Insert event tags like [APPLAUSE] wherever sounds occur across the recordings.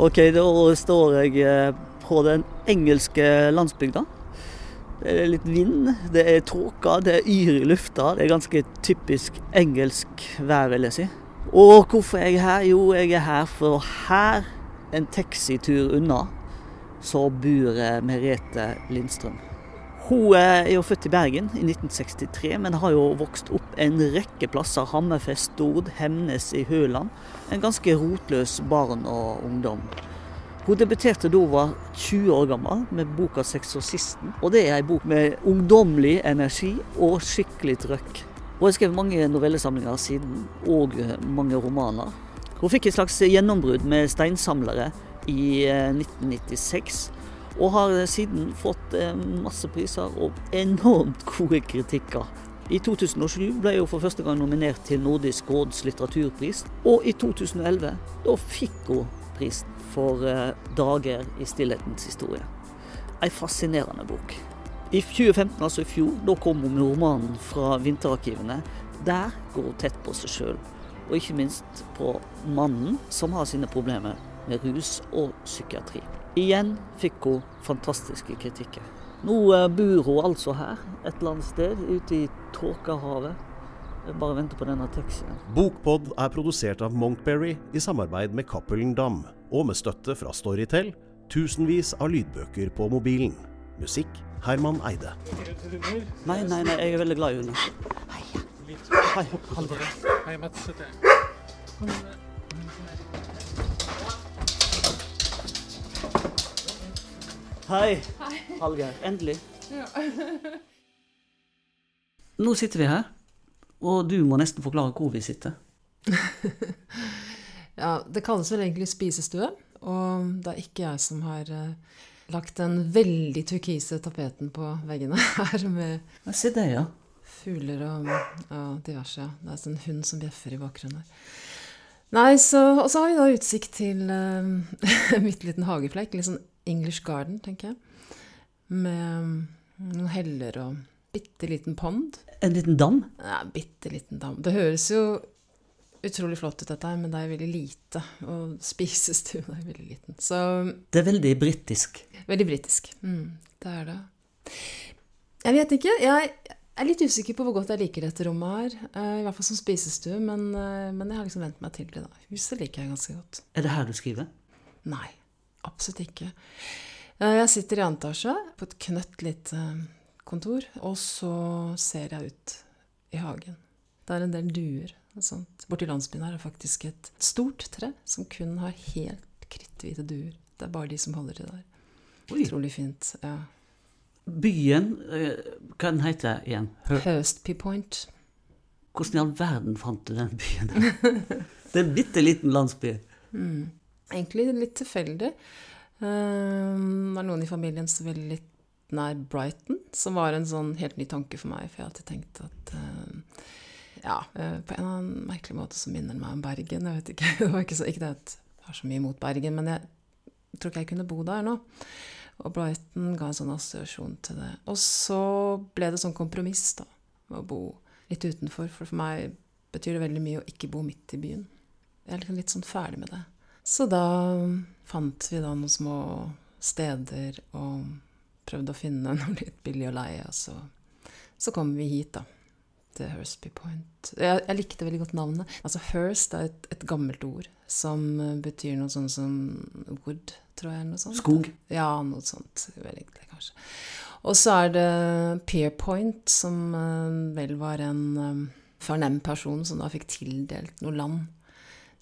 Ok, da står jeg eh, på den engelske landsbygda. Det er litt vind, det er tåke, det er yr i lufta. Det er ganske typisk engelsk vær, vil jeg si. Og hvorfor er jeg her? Jo, jeg er her for her, en taxitur unna, så bor eh, Merete Lindstrøm. Hun er jo født i Bergen i 1963, men har jo vokst opp en rekke plasser. Hammerfest, Stord, Hemnes i Høland. En ganske rotløs barn og ungdom. Hun debuterte da hun var 20 år gammel med boka 'Seksorsisten'. Og det er ei bok med ungdommelig energi og skikkelig trøkk. Hun har skrevet mange novellesamlinger siden, og mange romaner. Hun fikk et slags gjennombrudd med 'Steinsamlere' i 1996. Og har siden fått masse priser og enormt gode kritikker. I 2007 ble hun for første gang nominert til Nordisk råds litteraturpris. Og i 2011 da fikk hun prisen for eh, 'Dager i stillhetens historie'. Ei fascinerende bok. I 2015, altså i fjor, da kom hun med romanen fra Vinterarkivene. Der går hun tett på seg sjøl, og ikke minst på mannen som har sine problemer med rus og psykiatri. Igjen fikk hun fantastiske kritikker. Nå eh, bor hun altså her, et eller annet sted ute i Tåkehavet. Jeg bare venter på denne taxien. Bokpod er produsert av Monkberry i samarbeid med Cappelen Dam, og med støtte fra Storytel, tusenvis av lydbøker på mobilen. Musikk Herman Eide. Nei, nei, nei, jeg er veldig glad i hunder. Hei. Hei. Hei, Mats. Heter. Hei. Hallgeir. Endelig. Nå sitter vi her, og du må nesten forklare hvor vi sitter. [LAUGHS] Ja, det kalles vel egentlig spisestue, og det er ikke jeg som har eh, lagt den veldig turkise tapeten på veggene [LAUGHS] her med Ja, Se det, ja. fugler og ja, diverse. Ja. Det er en hund som bjeffer i bakgrunnen her. Nei, så, Og så har vi da utsikt til uh, en bitte liten hageflekk. Litt sånn English garden, tenker jeg. Med noen heller og bitte liten pond. En liten dam. Ja, bitte liten dam. Det høres jo utrolig flott ut, dette her, men det er veldig lite. Og spisestuen [LAUGHS] er veldig liten. Så Det er veldig britisk. veldig britisk. Mm, det er det. Jeg vet ikke. Jeg er litt usikker på hvor godt jeg liker dette rommet her. eh, I hvert fall som spisestue, men, eh, men jeg har liksom vent meg til det. da. Huset liker jeg ganske godt. Er det her du skriver? Nei, absolutt ikke. Eh, Jeg sitter i andre etasje på et knøtt lite kontor, og så ser jeg ut i hagen. Det er en del duer og sånt. Borti landsbyen her er faktisk et stort tre som kun har helt kritthvite duer. Det er bare de som holder til der. Oi. Utrolig fint. ja. Byen, eh, hva den heter igjen? Hø Hurstby Point. Hvordan i all verden fant du den byen? [LAUGHS] det er en bitte liten landsby. Mm. Egentlig litt tilfeldig. Eh, Det var noen i familien som ville litt nær Brighton, som var en sånn helt ny tanke for meg. For jeg hadde tenkt at eh, Ja, eh, på en eller annen merkelig måte så minner den meg om Bergen. Jeg vet ikke, [LAUGHS] det var ikke, så, ikke det at jeg har så mye imot Bergen, men jeg tror ikke jeg kunne bo der nå. Og Brighton ga en sånn assosiasjon til det. Og så ble det sånn kompromiss, da. Med å bo litt utenfor. For for meg betyr det veldig mye å ikke bo midt i byen. Jeg er liksom litt sånn ferdig med det. Så da fant vi da noen små steder og prøvde å finne noe [LAUGHS] litt billig å leie. Og så, så kom vi hit, da. Til Hursby Point. Jeg, jeg likte veldig godt navnet. Altså Hurst er et, et gammelt ord som eh, betyr noe sånt som wood, tror jeg. Noe sånt. Skog. Ja, noe sånt. Vel egentlig, kanskje. Og så er det Pierpoint, som eh, vel var en eh, fornem person som da fikk tildelt noe land.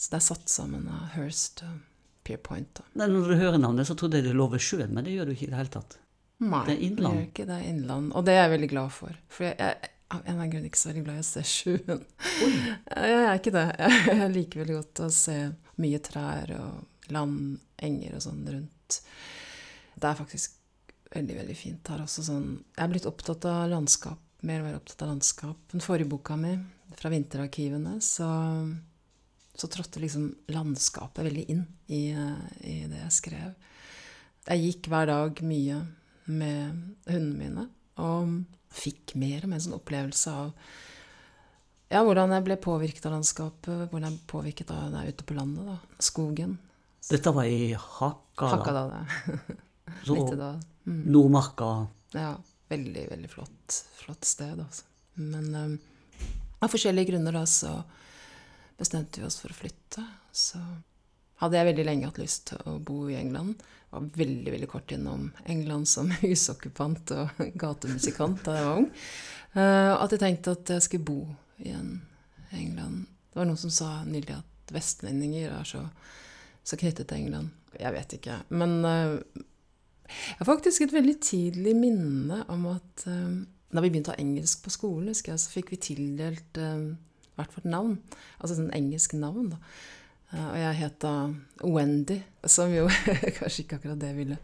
Så det er satt sammen av Hirst og Pierpoint. Da. Når du hører navnet, så trodde jeg det lå ved sjøen, men det gjør du ikke i det hele tatt. Nei, Det er innland. gjør ikke det er innland. Og det er jeg veldig glad for. For jeg, jeg av en eller annen grunn ikke så veldig glad i å se sjøen. [LAUGHS] Jeg er ikke det. [LAUGHS] Jeg liker veldig godt å se mye trær og land, enger og sånn rundt. Det er faktisk veldig, veldig fint her også. Sånn. Jeg er blitt opptatt av landskap, mer og mer opptatt av landskap. Den forrige boka mi, fra vinterarkivene, så, så trådte liksom landskapet veldig inn i, i det jeg skrev. Jeg gikk hver dag mye med hundene mine, og fikk mer og mer sånn opplevelse av ja, hvordan jeg ble påvirket av landskapet, hvordan jeg ble påvirket av det ute på landet. da. Skogen. Dette var i Hakadal. Hakadal, [LAUGHS] ja. Så. Mm. Nordmarka. Ja, veldig, veldig flott, flott sted, altså. Men um, av forskjellige grunner da, så bestemte vi oss for å flytte. Så hadde jeg veldig lenge hatt lyst til å bo i England. Var veldig, veldig kort innom England som [LAUGHS] husokkupant og gatemusikant da jeg var ung. Uh, at jeg tenkte at jeg skulle bo i en England. Det var noen som sa nylig at vestlendinger er så, så knyttet til England. Jeg vet ikke. Men uh, jeg har faktisk et veldig tidlig minne om at um, da vi begynte å ha engelsk på skolen, så fikk vi tildelt hvert vårt navn. Altså sånn engelsk navn, da. Uh, og jeg het da Wendy, som jo [LAUGHS] kanskje ikke akkurat det ville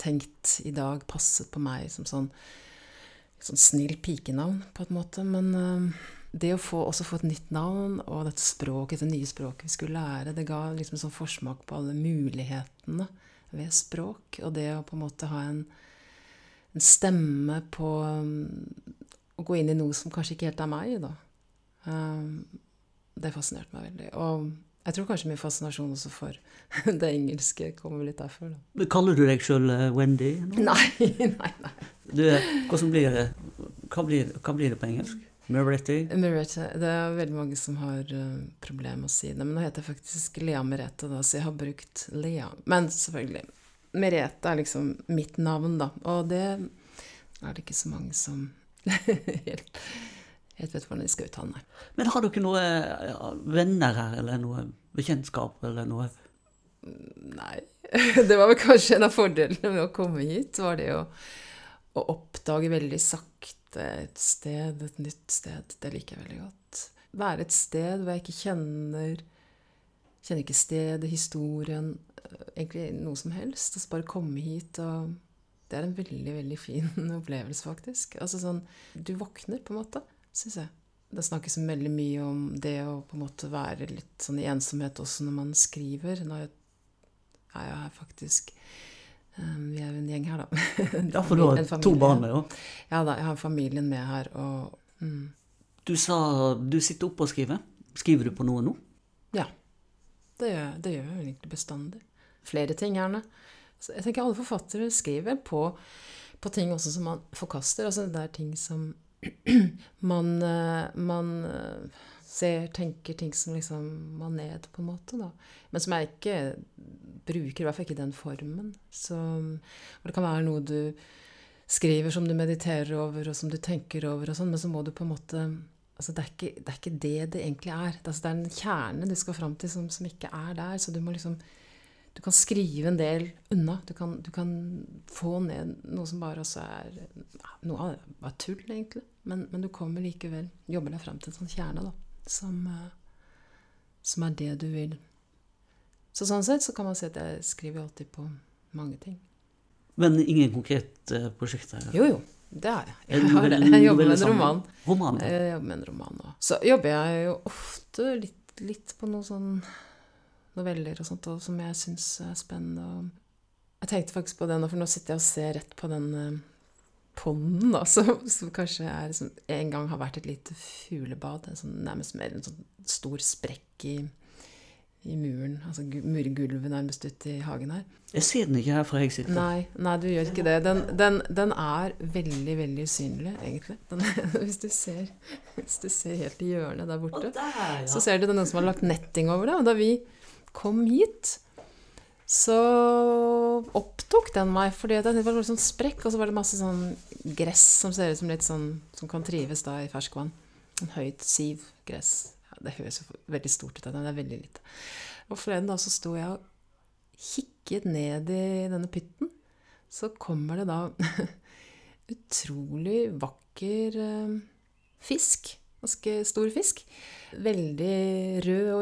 tenkt i dag passet på meg som sånn, sånn snill pikenavn, på en måte. Men uh, det å få, også få et nytt navn, og dette språket, det nye språket vi skulle lære, det ga liksom sånn forsmak på alle mulighetene ved språk. Og det å på en måte ha en, en stemme på um, å gå inn i noe som kanskje ikke helt er meg, da. Um, det fascinerte meg veldig. Og jeg tror kanskje min fascinasjon også for [LAUGHS] det engelske kommer litt derfor. Da. Kaller du deg sjøl Wendy? nå? Nei, [LAUGHS] nei, nei. Du, hvordan blir det? Hva blir, hva blir det på engelsk? Meretti? Merete, det er veldig mange som har uh, problemer med å si det. Men nå heter jeg faktisk Lea Merete, da, så jeg har brukt Lea. Men selvfølgelig. Merete er liksom mitt navn, da. Og det er det ikke så mange som [LAUGHS] helt, helt vet hvordan de skal uttale. Nei. Men har dere noen venner her, eller noe bekjentskap, eller noe Nei. [LAUGHS] Det var vel kanskje en av fordelene med å komme hit, var det å, å oppdage veldig sakte et sted, et nytt sted. Det liker jeg veldig godt. Være et sted hvor jeg ikke kjenner Kjenner ikke stedet, historien, egentlig noe som helst. Altså bare komme hit og Det er en veldig, veldig fin [LAUGHS] opplevelse, faktisk. Altså sånn Du våkner, på en måte, syns jeg. Det snakkes veldig mye om det å på en måte være litt sånn i ensomhet også når man skriver. Nå er jeg her faktisk um, Vi er jo en gjeng her, da. [LAUGHS] Ja, for du har to barn med, jo. Ja da, jeg har familien med her, og mm, Du sa du sitter oppe og skriver. Skriver du på noe nå? Ja. Det gjør, det gjør jeg egentlig bestandig. Flere ting, gjerne. Så jeg tenker alle forfattere skriver på, på ting også som man forkaster. Altså det er ting som [CLEARS THROAT] man, eh, man eh, ser, tenker ting som liksom må ned, på en måte, da. Men som jeg ikke bruker, i hvert fall ikke den formen. Så, det kan være noe du skriver som du mediterer over, og som du tenker over, og sånn, men så må du på en måte altså det, er ikke, det er ikke det det egentlig er. Det, altså det er en kjerne du skal fram til som, som ikke er der. Så du må liksom Du kan skrive en del unna. Du kan, du kan få ned noe som bare også er Noe av det var tull, egentlig. Men, men du kommer likevel Jobber deg frem til en sånn kjerne, da. Som, eh, som er det du vil. Så sånn sett så kan man si at jeg skriver alltid på mange ting. Men ingen konkrete prosjekter? Jo, jo. Det har jeg. Jeg, har det. jeg jobber med en roman. Roman? Jeg jobber med en roman nå. Så jobber jeg jo ofte litt, litt på noe sånn noveller og sånt, og som jeg syns er spennende. Og jeg tenkte faktisk på det nå, for nå sitter jeg og ser rett på den eh, ponden, da, [LAUGHS] som, som kanskje er som en gang har vært et lite fuglebad. Sånn, nærmest mer en sånn stor sprekk i, i muren. Altså murgulvet nærmest ute i hagen her. Jeg ser den ikke her fra jeg sitter. Nei, nei, du gjør ikke det. Den, den, den er veldig, veldig usynlig, egentlig. Den, [LAUGHS] hvis, du ser, hvis du ser helt i hjørnet der borte, der, ja. så ser du noen som har lagt netting over det. Og da vi kom hit, så opptok den meg, fordi det var litt sånn sprekk, og så var det masse sånn gress som ser ut som litt sånn Som kan trives da i ferskvann. En høyt siv gress. Ja, det høres jo veldig stort ut, men det er veldig lite. Og forleden da så sto jeg og kikket ned i denne pytten, så kommer det da [LAUGHS] utrolig vakker eh, fisk. Ganske stor fisk. Veldig rød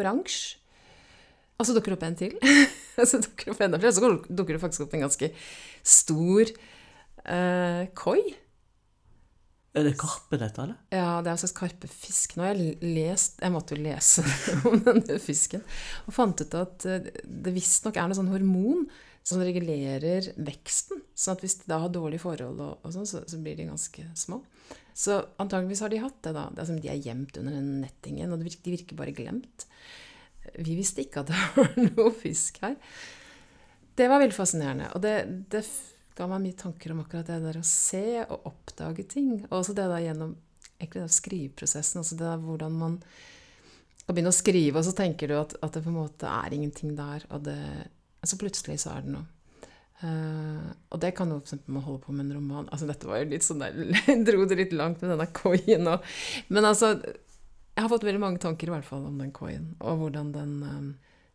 og så dukker det opp en til. [LAUGHS] Og så dukker det opp enda flere. Og så dukker det faktisk opp en ganske stor uh, koi. Er det karpe, dette, eller? Ja, det er en slags karpefisk. Nå har jeg lest Jeg måtte jo lese [LAUGHS] om denne fisken. Og fant ut at eh, det visstnok er noe sånn hormon som regulerer veksten. sånn at hvis de da har dårlige forhold, og, og sånn, så, så blir de ganske små. Så antageligvis har de hatt det, da. Det er som de er gjemt under den nettingen, og de virker bare glemt. Vi visste ikke at det [LAUGHS] var noe fisk her. Det var veldig fascinerende. Og det, det ga meg mye tanker om akkurat det der å se og oppdage ting. Og også det der gjennom egentlig den skriveprosessen. Altså det der hvordan man kan begynne å skrive, og så tenker du at, at det på en måte er ingenting der. Og det, så plutselig så er det noe. Uh, og det kan jo f.eks. man holde på med en roman. Altså Dette var jo litt sånn der, [LAUGHS] dro det litt langt med denne koien og Men altså Jeg har fått veldig mange tanker i hvert fall om den koien, og hvordan den um,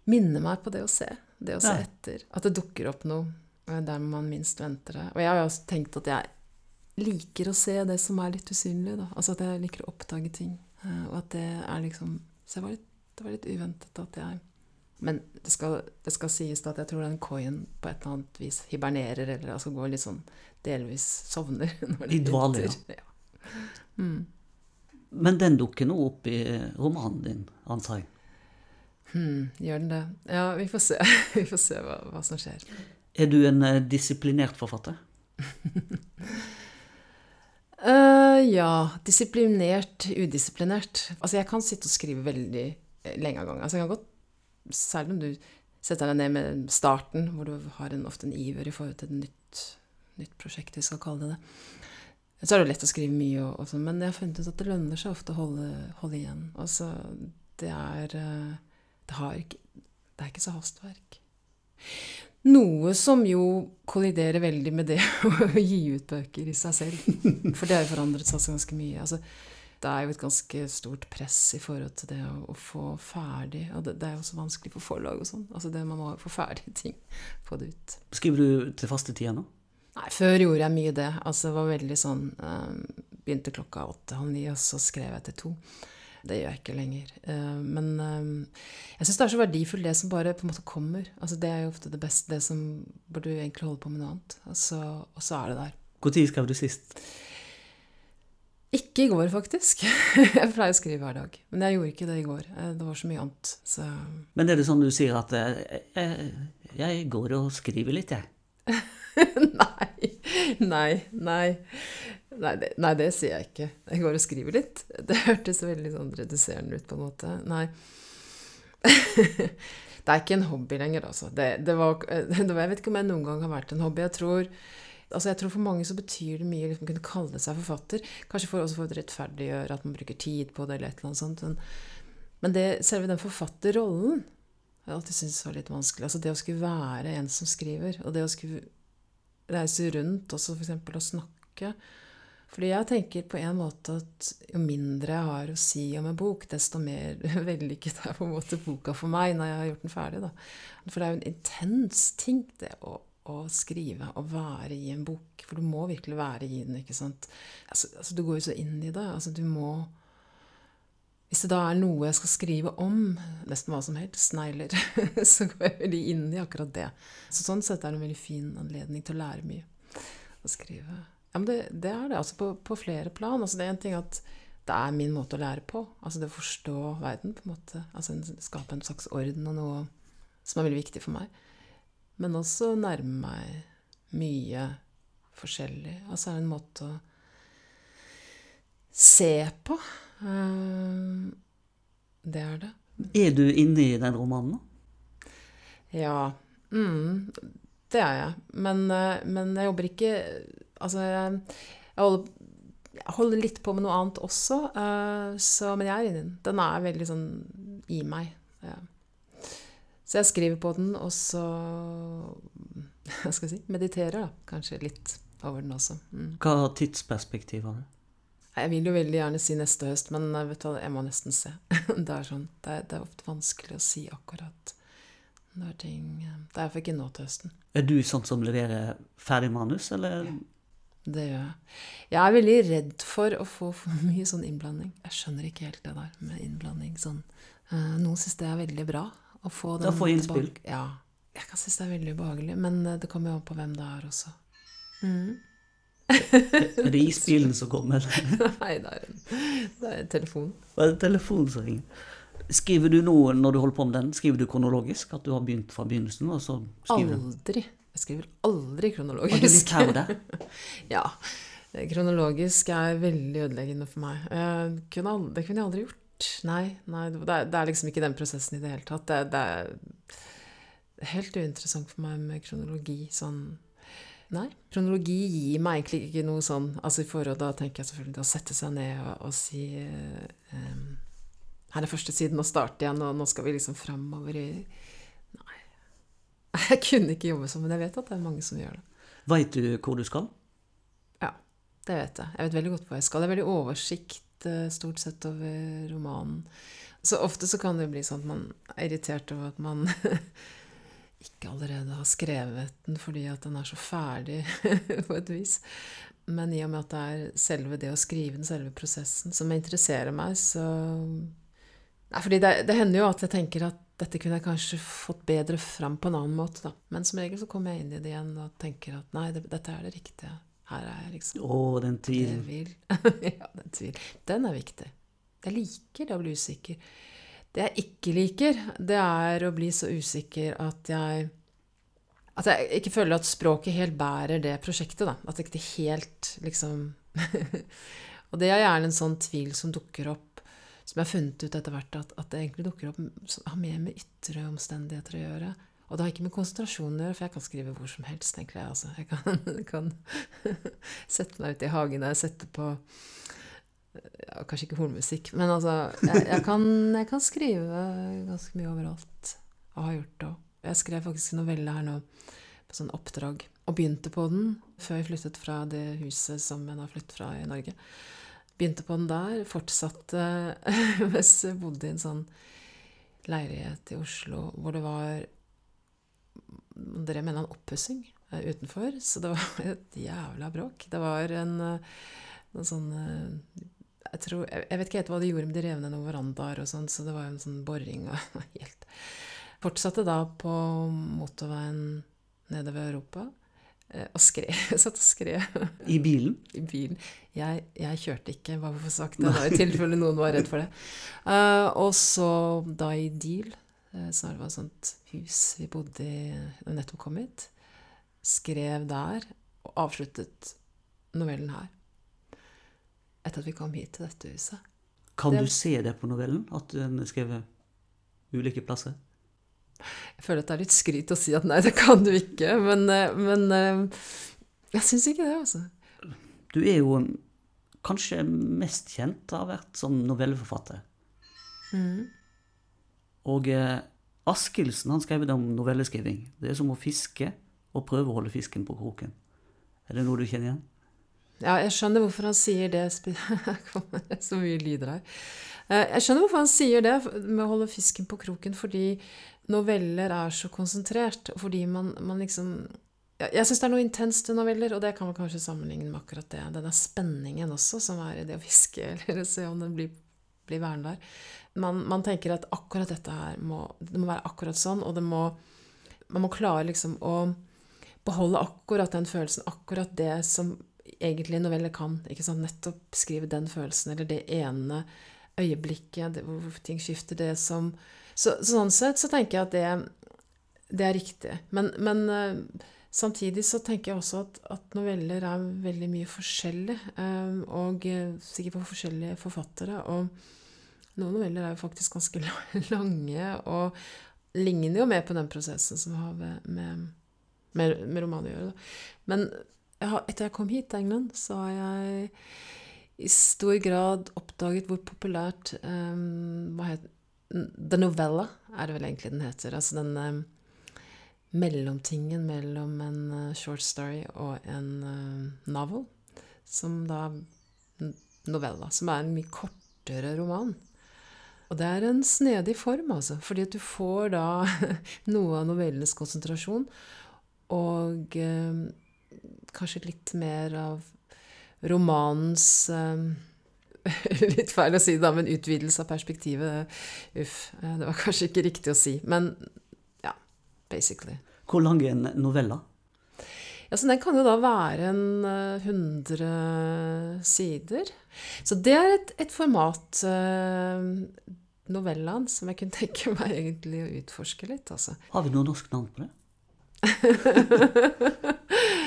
minner meg på det å se. Det å se ja. etter. At det dukker opp noe uh, der man minst venter det. Og jeg har jo også tenkt at jeg liker å se det som er litt usynlig. Da. Altså at jeg liker å oppdage ting. Uh, og at det er liksom Så det var litt, det var litt uventet at jeg men det skal, det skal, sies at jeg tror den koien på et eller annet vis hibernerer, eller altså går litt sånn delvis sovner. [LAUGHS] I dvale, ja. Mm. Men den dukker nå opp i romanen din, antar jeg? Hmm, gjør den det? Ja, vi får se, [LAUGHS] vi får se hva, hva, som skjer. Er du en uh, disiplinert forfatter? uh, [LAUGHS] ja. Disiplinert, udisiplinert. Altså, jeg kan sitte og skrive veldig eh, lenge av gangen. Altså, jeg kan godt selv om du setter deg ned med starten, hvor du har en, ofte en iver i forhold til et nytt, nytt prosjekt, vi skal kalle det det, så er det lett å skrive mye, og, og sånn, men jeg har funnet ut at det lønner seg ofte å holde, holde igjen. Altså, det er eh, det, ikke, det er ikke så hastverk. Noe som jo kolliderer veldig med det [LAUGHS] å gi ut bøker i seg selv. For det har jo forandret seg ganske mye. Altså, det er jo et ganske stort press i forhold til det å, å få ferdig Og det, det, er jo så vanskelig for forlag og sånn. Altså det Man må få ferdig ting. Få det ut. Skriver du til faste tider nå? Nei, før gjorde jeg mye det. Altså det var veldig sånn um, Begynte klokka åtte-halv ni, og så skrev jeg til to. Det gjør jeg ikke lenger. Uh, men um, jeg syns det er så verdifullt det som bare på en måte kommer. Altså Det er jo ofte det beste, det som burde du egentlig holde på med noe annet. Altså, og så er det der. Når skrev du sist? Ikke i går, faktisk. [LAUGHS] Jeg pleier å skrive hver dag. Men jeg gjorde ikke det i går. Eh, det var så mye annet. Så. Men er det sånn du sier at jeg, eh, jeg går og skriver litt, jeg? [LAUGHS] nei. Nei. Nei. Nei det, nei det, sier jeg ikke. Jeg går og skriver litt. Det hørtes veldig sånn reduserende ut, på en måte. Nei. [LAUGHS] det er ikke en hobby lenger, altså. Det, det var, [LAUGHS] var, jeg vet ikke om jeg noen gang har vært en hobby. Jeg tror altså jeg tror For mange så betyr det mye å liksom, kunne kalle seg forfatter. Kanskje for, også for å rettferdiggjøre at man bruker tid på det, eller et eller annet sånt. Men, men det, selve den forfatterrollen har alltid syntes var litt vanskelig. Altså det å skulle være en som skriver, og det å skulle reise rundt også f.eks. og snakke. Fordi jeg tenker på en måte at jo mindre jeg har å si om en bok, desto mer [LAUGHS] vellykket er på en måte boka for meg når jeg har gjort den ferdig. Da. For det er jo en intens ting, det å å skrive og være i en bok. For du må virkelig være i den. ikke sant? Altså, altså, Du går jo så inn i det. altså Du må Hvis det da er noe jeg skal skrive om, nesten hva som helst, snegler, [LAUGHS] så går jeg veldig inn i akkurat det. Så Sånn sett er det en veldig fin anledning til å lære mye. Å skrive. Ja, men det, det er det. altså på, på flere plan. altså Det er en ting at det er min måte å lære på. Altså det å forstå verden, på en måte. Altså Skape en slags orden og noe som er veldig viktig for meg. Men også nærme meg mye forskjellig. Altså er det en måte å se på. Eh, det er det. Er du inne i den romanen nå? Ja. Mm, det er jeg. Men, eh, men, jeg jobber ikke Altså, jeg, jeg, holder, jeg, holder, litt på med noe annet også, eh, så, men jeg er inni den. Den er veldig sånn i meg. Ja. Så jeg skriver på den, og så [LAUGHS] hva skal jeg si, mediterer da, kanskje litt over den også. Mm. Hva tidsperspektiv har du? Jeg vil jo veldig gjerne si neste høst, men vet du, jeg må nesten se. [LAUGHS] det, er sånn, det, er, det, er ofte vanskelig å si akkurat når ting Det er for ikke nå til høsten. Er du sånn som leverer ferdig manus, eller? Ja, det gjør jeg. Jeg er veldig redd for å få for [LAUGHS] mye sånn innblanding. Jeg skjønner ikke helt det der med innblanding. Sånn. Uh, noen syns det er veldig bra, å få den få innspill? Ja. Jeg kan synes det er veldig ubehagelig, men eh, det kommer jo an på hvem det er også. Mm. Det isbilen som kommer? [LAUGHS] Nei, det er, en, det er telefonen. Det er telefonen som ringer. Skriver du noe når du holder på med den? Skriver du kronologisk? At du har begynt fra begynnelsen? og så skriver Aldri. Jeg skriver aldri kronologisk. Og du litt [LAUGHS] ja. Kronologisk er veldig ødeleggende for meg. Det kunne jeg aldri gjort. Nei, nei det, er, det er liksom ikke den prosessen i det hele tatt. Det, det er helt uinteressant for meg med kronologi. Sånn Nei. Kronologi gir meg egentlig ikke noe sånn altså i forhold, Da tenker jeg selvfølgelig å sette seg ned og, og si um, Her er første siden, å starte igjen, og nå skal vi liksom framover i Nei. [LAUGHS] Jeg kunne ikke jobbe sånn, men jeg vet at det er mange som gjør det. Veit du hvor du skal? Ja, det vet jeg. Jeg vet veldig godt hvor jeg skal. Det er veldig oversikt Eh, stort sett over romanen. Så ofte så kan det bli sånn at man er irritert over at man [LAUGHS] ikke allerede har skrevet den fordi at den er så ferdig, [LAUGHS] på et vis. Men i og med at det er selve det å skrive den, selve prosessen, som interesserer meg, så Nei, fordi det, det, hender jo at jeg tenker at dette kunne jeg kanskje fått bedre fram på en annen måte, da. Men som regel så kommer jeg inn i det igjen og tenker at nei, det, dette er det riktige. Her er jeg liksom Å, den tvilen. [LAUGHS] ja, den tvilen. Den er viktig. Jeg liker det å bli usikker. Det jeg ikke liker, det er å bli så usikker at jeg At jeg ikke føler at språket helt bærer det prosjektet, da. At det ikke helt liksom [LAUGHS] Og det er gjerne en sånn tvil som dukker opp, som jeg har funnet ut etter hvert at, at det egentlig dukker opp som har mer med ytre omstendigheter å gjøre. Og det har ikke med konsentrasjon å gjøre, for jeg kan skrive hvor som helst, egentlig. Altså. Jeg kan, [LAUGHS] kan sette meg ut i hagen og sette på ja, Kanskje ikke hornmusikk, men altså jeg, jeg, kan, jeg, kan, skrive ganske mye overalt. Og har gjort det òg. Jeg skrev faktisk en novelle her nå på sånn oppdrag. Og begynte på den før jeg flyttet fra det huset som jeg har flyttet fra i Norge. Begynte på den der, fortsatte [LAUGHS] mens jeg bodde i en sånn leilighet i Oslo hvor det var Dere mener en oppussing uh, utenfor, så det var [LAUGHS] et jævla bråk. Det var en, uh, en sånn uh, jeg, tror, jeg, jeg, vet ikke helt hva de gjorde, men de rev ned noen verandaer og sånn, så det var en sånn boring og [LAUGHS] helt Fortsatte da på motorveien nedover Europa og skrev. [LAUGHS] Satt og skrev. I bilen? I bilen. Jeg, jeg kjørte ikke, bare for å få sagt det, da, i tilfelle noen var redd for det. Uh, og så da i Deal Eh, så det var et sånt hus vi bodde i da vi nettopp kom hit. Skrev der, og avsluttet novellen her. Etter at vi kom hit til dette huset. Kan det, du se det på novellen, at den er skrevet ulike plasser? Jeg føler at det er litt skryt å si at nei, det kan du ikke, men, eh, men eh, jeg syns ikke det, altså. Du er jo kanskje mest kjent av å ha vært som novelleforfatter. Mm. Og eh, Askildsen han skrev om novelleskriving. Det er som å fiske og prøve å holde fisken på kroken. Er det noe du kjenner igjen? Ja, jeg skjønner hvorfor han sier [LAUGHS] det. Så mye lyder her. Eh, jeg skjønner hvorfor han sier det med å holde fisken på kroken, fordi noveller er så konsentrert. Fordi man, man liksom Jeg syns det er noe intenst i noveller, og det kan man kanskje sammenligne med akkurat det. Denne spenningen også, som er i det å fiske, [LAUGHS] eller se om den blir, blir værende der man, man, tenker at akkurat dette her må, det må være akkurat sånn, og det må, man må klare liksom å beholde akkurat den følelsen, akkurat det som egentlig noveller kan. ikke sant, Nettopp skrive den følelsen, eller det ene øyeblikket det, hvor ting skifter. det som så, Sånn sett så tenker jeg at det, det er riktig. Men, men uh, samtidig så tenker jeg også at, at, noveller er veldig mye forskjellig, um, og uh, sikkert for forskjellige forfattere. og noen noveller er jo faktisk ganske [LAUGHS] lange, og ligner jo mer på den prosessen som har med, med, med romanen å gjøre. Men jeg har, etter jeg kom hit til England, så har jeg i stor grad oppdaget hvor populært um, hva heter, The Novella er det vel egentlig den heter. Altså den um, mellomtingen mellom en uh, short story og en uh, novel. Som da Novella. Som er en mye kortere roman. Og det er en snedig form, altså. Fordi at du får da [LAUGHS] noe av novellenes konsentrasjon, og eh, kanskje litt mer av romanens eh, [LAUGHS] Litt feil å si det, men utvidelse av perspektivet. Uff. Eh, det var kanskje ikke riktig å si. Men ja, basically. Hvor lang er en novelle? Ja, så Den kan jo da være en 100 uh, sider. Så det er et, et format, eh, novellaen, som jeg kunne tenke meg egentlig å utforske litt. Altså. Har vi noe norsk navn på det? [LAUGHS]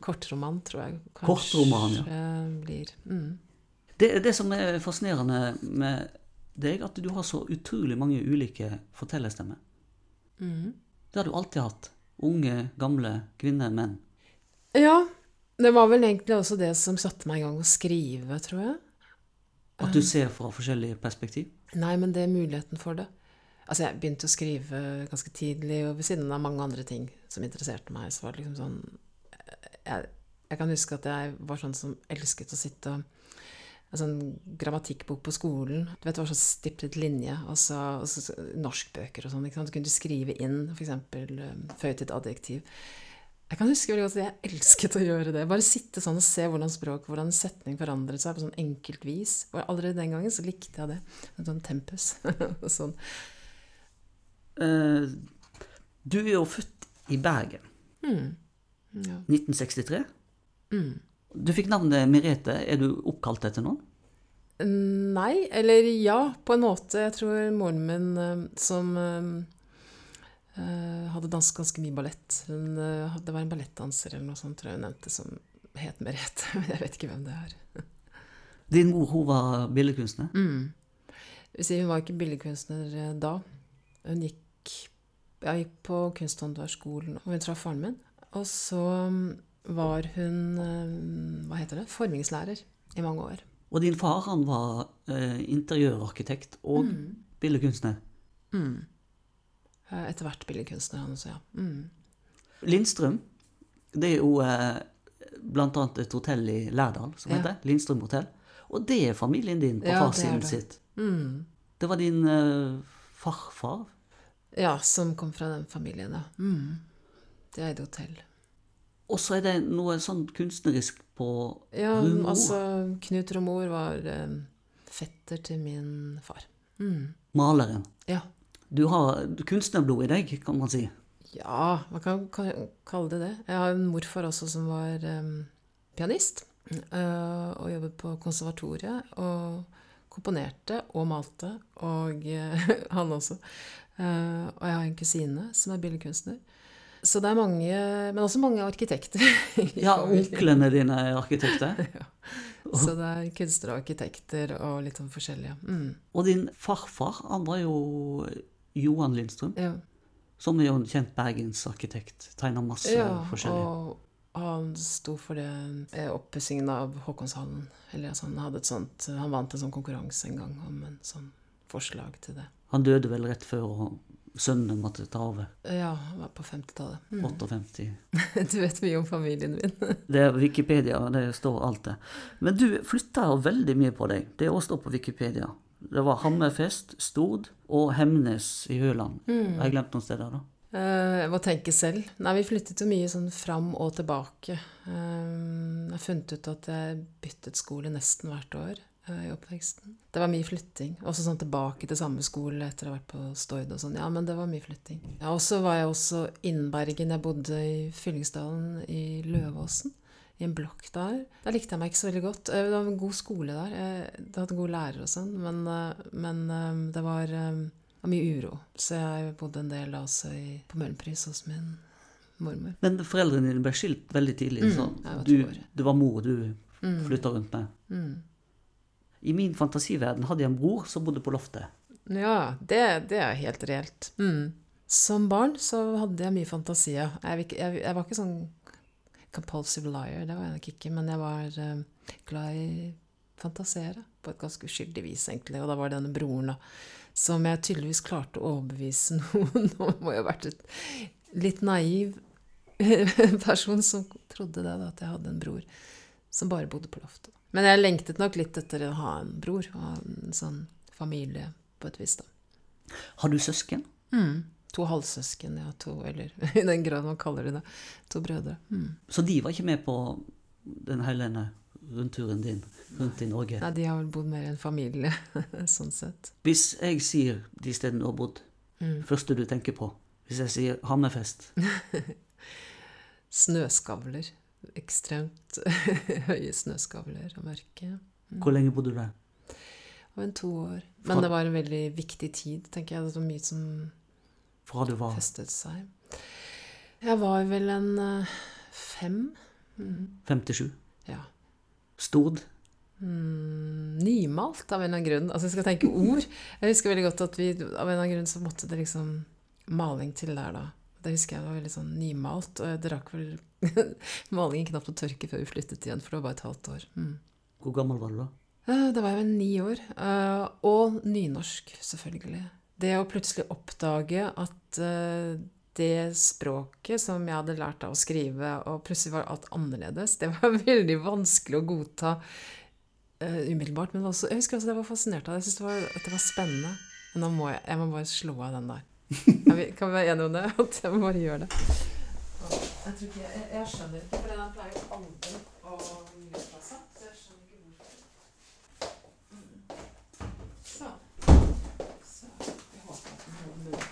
Kortroman, tror jeg kanskje Kortroman, ja. blir. Mm. Det, det, som er fascinerende med deg at du har så utrolig mange ulike fortellerstemmer. Mm. Det har du alltid hatt. Unge, gamle, kvinner, menn. Ja, det var vel egentlig også det som satte meg i gang å skrive, tror jeg. At du ser fra forskjellige perspektiv. Nei, men det er muligheten for det. Altså, jeg begynte å skrive ganske tidlig, og ved siden av mange andre ting som interesserte meg, så var det liksom sånn Jeg, jeg kan huske at jeg var sånn som elsket å sitte og en sånn grammatikkbok på skolen. Du vet, det var sånn stiplet linje, og så, og så norskbøker og sånn. ikke sant? Så kunne du skrive inn f.eks. føye til et adjektiv. Jeg kan huske veldig godt at jeg elsket å gjøre det. Bare sitte sånn og se hvordan språk, hvordan setning forandret seg på sånn enkelt vis. Og allerede den gangen så likte jeg det. En sånn tempus. [LAUGHS] og sånn. Uh, du er jo født i Bergen. Mm. Ja. 1963. Mm. Du fikk navnet Merete. Er du oppkalt etter noen? Nei, eller ja, på en måte. Jeg tror moren min, eh, som eh, hadde danset ganske mye ballett hun, uh, Det var en ballettdanser eller noe sånt, tror jeg hun nevnte, som het Merete. Men [LAUGHS] jeg vet ikke hvem det er. [LAUGHS] Din mor hun var billedkunstner. Mm. hun var ikke billedkunstner da. Hun gikk Jeg gikk på kunsthåndverksskolen, og hun traff faren min. Og så mm, var hun eh, Hva heter det? Formingslærer i mange år. Og din far han var eh, interiørarkitekt og Mm. billedkunstner. Mm. Eh, Etter hvert billedkunstner, han også, ja. Mm. Lindstrøm, det er jo eh, annet et hotell i Lærdal som Ja. heter Lindstrøm hotell. Og det er familien din på Ja, farssiden sitt. Mm. Det var din eh, farfar. Ja, som kom fra den familien, ja. Mm. De et hotell. Og så er det noe sånn kunstnerisk på Ja, Rumor. altså Knut Romor var eh, fetter til min far. Mm. maleren. Ja. Du har kunstnerblod i deg, kan man si. Ja, man kan ka- kalle det det. Jeg har en morfar også som var em, pianist. eh, og jobbet på konservatoriet. Og komponerte og malte. Og eh, [LAUGHS] han også. Eh, og jeg har en kusine som er billedkunstner. Så det er mange Men også mange arkitekter. [LAUGHS] Ja, onklene dine er arkitekter. [LAUGHS] Så det er kunstnere og arkitekter og litt sånn forskjellige. Mm. Og din farfar, han var jo Johan Lindstrøm, Ja. som er jo en kjent bergensarkitekt. Tegner masse ja, forskjellig. og han sto for det eh, oppussingen av Håkonshallen. Eller altså, han hadde et sånt Han vant en sånn konkurranse en gang om en sånn forslag til det. Han døde vel rett før sønnen måtte ta over. Ja, han var på 50-tallet. Mm. 58. [LAUGHS] Du vet mye om familien min. [LAUGHS] Det er Wikipedia, det står alt det. Men du flytta veldig mye på deg. Det òg står på Wikipedia. Det var Hammerfest, Stord og Hemnes i Høland. Har jeg glemt noen steder, da? Eh, Jeg må tenke selv. Nei, vi flyttet jo mye sånn fram og tilbake. Eh, Jeg har funnet ut at jeg byttet skole nesten hvert år i oppveksten. Det var mye flytting. Også sånn tilbake til samme skole etter å ha vært på Stord og sånn. Ja, men det var mye flytting. Ja, og så var jeg også innen Bergen. Jeg bodde i Fyllingsdalen i Løvåsen. I en blokk der. Der likte jeg meg ikke så veldig godt. Eh, Det var en god skole der. Jeg hadde gode lærere og sånn, men, eh, men eh, det var eh, var mye uro. Så jeg bodde en del også i, på Møhlenpris hos min mormor. Men foreldrene dine ble skilt veldig tidlig, Mm, så jeg du, det var mor du Mm. flytta rundt med. Mm. I min fantasiverden hadde jeg en bror som bodde på loftet. Ja, det, det er helt reelt. Mm. Som barn så hadde jeg mye fantasi. Jeg, jeg, jeg var ikke sånn compulsive liar, det var jeg nok ikke, men jeg var uh, glad i fantasere på et ganske uskyldig vis, egentlig. Og da var det denne broren, da, som jeg tydeligvis klarte å overbevise [LAUGHS] noen Nå må jeg ha vært et litt naiv [LAUGHS] person som trodde det, da, at jeg hadde en bror som bare bodde på loftet. Men jeg lengtet nok litt etter å ha en bror og en sånn familie på et vis, da. Har du søsken? Mm. To halvsøsken, ja. To, eller [LAUGHS] i den grad man kaller det det. To brødre. Mm. Så de var ikke med på den hele rundt rundturen din rundt i Norge? Nei, de har vel bodd mer i en familie, [LAUGHS] sånn sett. Hvis jeg sier de stedene du har bodd, Mm. første du tenker på Hvis jeg sier Hammerfest [LAUGHS] Snøskavler. Ekstremt [LAUGHS] høye snøskavler og mørke. Hvor lenge bodde du der? Og en to år. Fra- Men det var en veldig viktig tid, tenker jeg. Det var mye som Fra du var festet seg. Jeg var vel en eh, fem. Mm. 57? Ja. Stod? mm, nymalt, av en eller annen grunn. Altså, jeg skal tenke ord. Jeg husker veldig godt at vi av en eller annen grunn så måtte det liksom maling til der, da. Det husker jeg var veldig sånn nymalt. Og det rakk vel [LAUGHS] malingen knapt å tørke før vi flyttet igjen, for det var bare et halvt år. Mm. Hvor gammel var du da? Eh, Da var jeg vel ni år. eh, Og nynorsk, selvfølgelig. Det å plutselig oppdage at eh, det språket som jeg hadde lært av å skrive, og plutselig var alt annerledes, det var [LAUGHS] veldig vanskelig å godta umiddelbart. Men også, jeg husker også at jeg var fascinert av det. Jeg syntes det det var spennende. Men nå må jeg, jeg må bare slå av den der. Kan vi, kan vi være enige om det? [LAUGHS] At jeg må bare gjøre det. Jeg tror ikke jeg, jeg skjønner ikke, for den pleier jo aldri å gjøre seg. Så jeg skjønner ikke hvorfor. Så. Så jeg håper at den holder.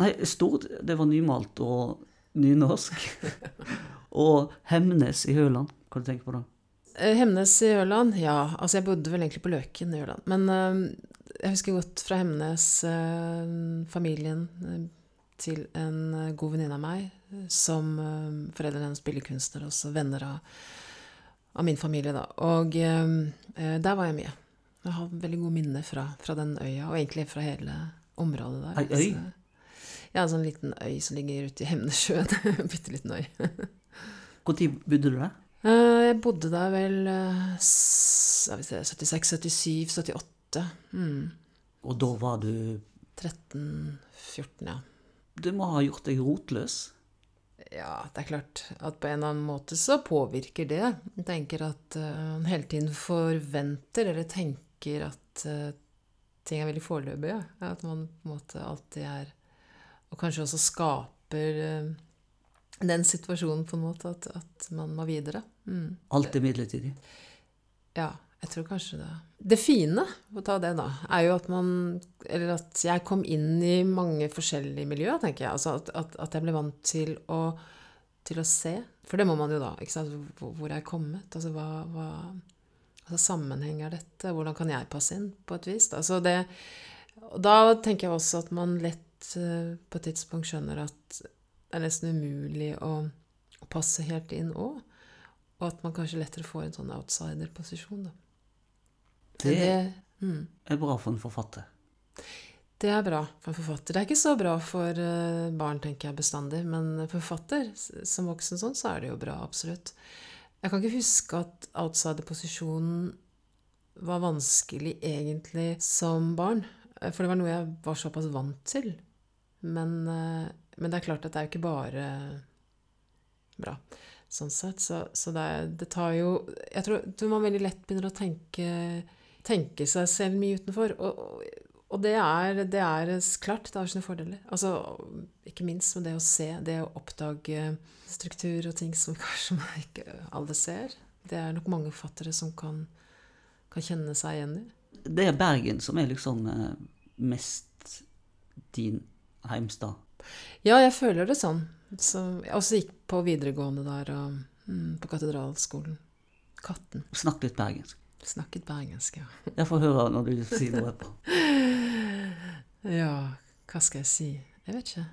Nei, stort. Det var nymalt og nynorsk. [LAUGHS] og Hemnes i Høland. Hva du tenker på da? Eh, Hemnes i Ørland? Ja, altså jeg bodde vel egentlig på Løken i Ørland. Men eh, jeg husker godt fra Hemnes, eh, familien eh, til en eh, god venninne av meg, som foreldrene hennes billedkunstnere, også venner av, av min familie, da. Og der var jeg mye. Jeg har veldig gode minner fra, fra den øya, og egentlig fra hele området der. Ei øy? Så, ja, en sånn liten øy som ligger ute i Hemnesjøen. [LAUGHS] Bitte liten øy. Når bodde du der? Jeg bodde der vel eh, s- jeg vet ikke, 76, 77, 78. Mm. Og da var du 13, 14, ja. Du må ha gjort deg rotløs. Ja, det er klart at på en eller annen måte så påvirker det. Jeg tenker at man hele tiden forventer eller tenker at uh, ting er veldig foreløpige. At man på en måte alltid er Og kanskje også skaper uh, den situasjonen på en måte at, at man må videre. Mm. Alt er midlertidig. Ja, jeg tror kanskje det. Det fine, å ta det da, er jo at man Eller at jeg kom inn i mange forskjellige miljøer, tenker jeg. Altså at, at, at jeg ble vant til å, til å se. For det må man jo da. ikke sant? Hvor hvor er jeg kommet? Altså hva, hva altså, sammenheng er dette? Hvordan kan jeg passe inn, på et vis? Da? Så det, da tenker jeg også at man lett eh, på et tidspunkt skjønner at det er nesten umulig å passe helt inn òg. Og at man kanskje lettere får en sånn outsider-posisjon, da. Det mm, er bra for en forfatter. det er bra for en forfatter. Det er ikke så bra for eh, barn, tenker jeg bestandig, men for forfatter, som voksen sånn, så er det jo bra, absolutt. Jeg kan ikke huske at outsider-posisjonen var vanskelig egentlig som barn. Eh, For det var noe jeg var såpass vant til. Men, eh, men det er klart at det er jo ikke bare bra. Sånn sett. Så, så det, er, det tar jo Jeg tror, tror man veldig lett begynner å tenke, tenke seg selv mye utenfor. Og, og, det, er, det er klart, det har sine fordeler. Altså, ikke minst med det å se, det å oppdage struktur og ting som [LAUGHS] kanskje man ikke alle ser. Det er nok mange forfattere som kan, kan kjenne seg igjen i. Det er Bergen som er liksom eh, mest din heimstad. Ja, jeg føler det sånn. Så, jeg også gikk på videregående der, og mm, på katedralskolen. Katten. Snakk litt bergensk. Snakket bergensk, ja. [LAUGHS] Jeg får høre når du sier noe etterpå. [LAUGHS] Ja, hva skal jeg si? Jeg vet ikke.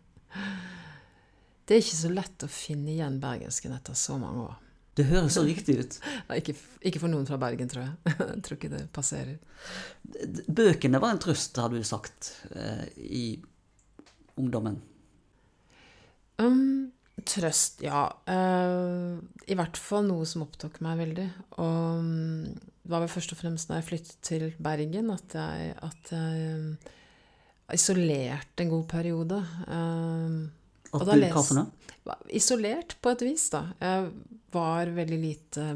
[LAUGHS] Det er ikke så lett å finne igjen bergensken etter så mange år. Det høres så riktig ut. Ja, Ikke, ikke for noen fra Bergen, tror jeg. Jeg tror ikke det passerer. Bøkene var en trøst, har du sagt, eh, i ungdommen. Um, trøst, ja. Uh, I hvert fall noe som opptok meg veldig. Og um, det var vel først og fremst da jeg flyttet til Bergen at jeg, at jeg isolerte en god periode. Uh, Og da les- hva for noe? isolert på et vis, da. Jeg var veldig lite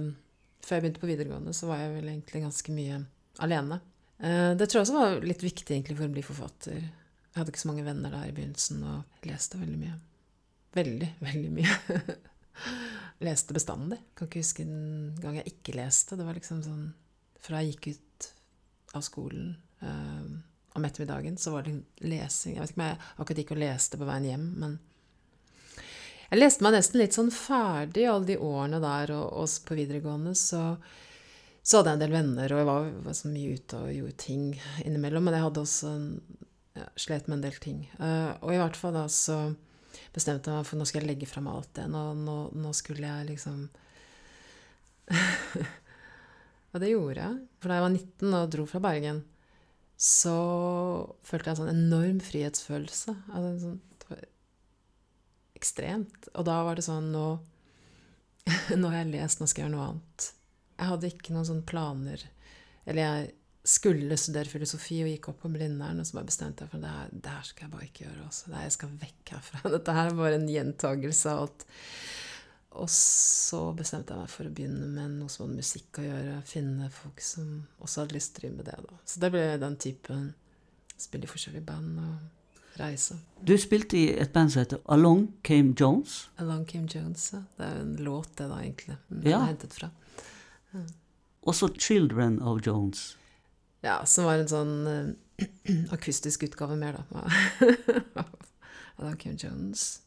Før jeg begynte på videregående, så var jeg vel egentlig ganske mye alene. Uh, Det tror jeg også var litt viktig egentlig for å bli forfatter. Jeg hadde ikke så mange venner der i begynnelsen, og leste veldig mye. Veldig, [LAUGHS] veldig mye. leste bestandig. Kan ikke huske en gang jeg ikke leste. Det var liksom sånn Fra jeg gikk ut av skolen eh, om ettermiddagen, så var det lesing. Jeg vet ikke om jeg akkurat gikk og leste på veien hjem, men jeg leste meg nesten litt sånn ferdig alle de årene der, og også på videregående, så, så hadde jeg en del venner, og jeg var, var så mye ute og gjorde ting innimellom, men jeg hadde også ja, slet med en del ting. Uh, og i hvert fall da så bestemte meg for nå skal jeg legge fram alt det. Nå, nå, nå skulle jeg liksom [LAUGHS] Og det gjorde jeg. For da jeg var 19 og dro fra Bergen, så følte jeg en sånn enorm frihetsfølelse. Altså, sånn, det var ekstremt. Og da var det sånn Nå, [LAUGHS] nå har jeg lest, nå skal jeg gjøre noe annet. Jeg hadde ikke noen sånne planer. Eller jeg skulle studere filosofi og gikk opp på Blindern, og så bare bestemte jeg for det her, det her skal jeg bare ikke gjøre. Også. Det her, jeg skal vekk herfra. [LAUGHS] Dette her er bare en gjentagelse av alt. Og så bestemte jeg meg for å begynne med noe som hadde musikk å gjøre. Finne folk som også hadde lyst til å drive med det. da. Så det ble den typen Spille i forskjellige band og reise. Du spilte i et band som heter Along Came Jones. Along Came Jones, ja. Det er jo en låt, det, da, egentlig. Den Ja. er hentet fra. Ja. Også Children of Jones. Ja, som var en sånn eh, [CLEARS THROAT] akustisk utgave mer, da. [LAUGHS] Av Kim Jones.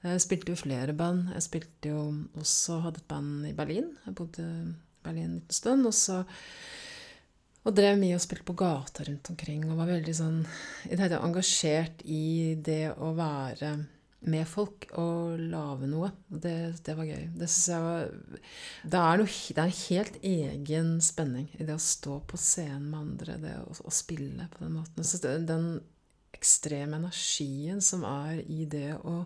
Jeg spilte jo flere band. Jeg spilte jo også hadde et band i Berlin. Jeg bodde i Berlin en liten stund. Og så og drev mye og spilte på gata rundt omkring. Og var veldig sånn i det hele engasjert i det å være med folk og lage noe. Det, det var gøy. Det syns jeg var det er, noe, det er en helt egen spenning i det å stå på scenen med andre, det å, å spille på den måten. Så det, den ekstreme energien som er i det å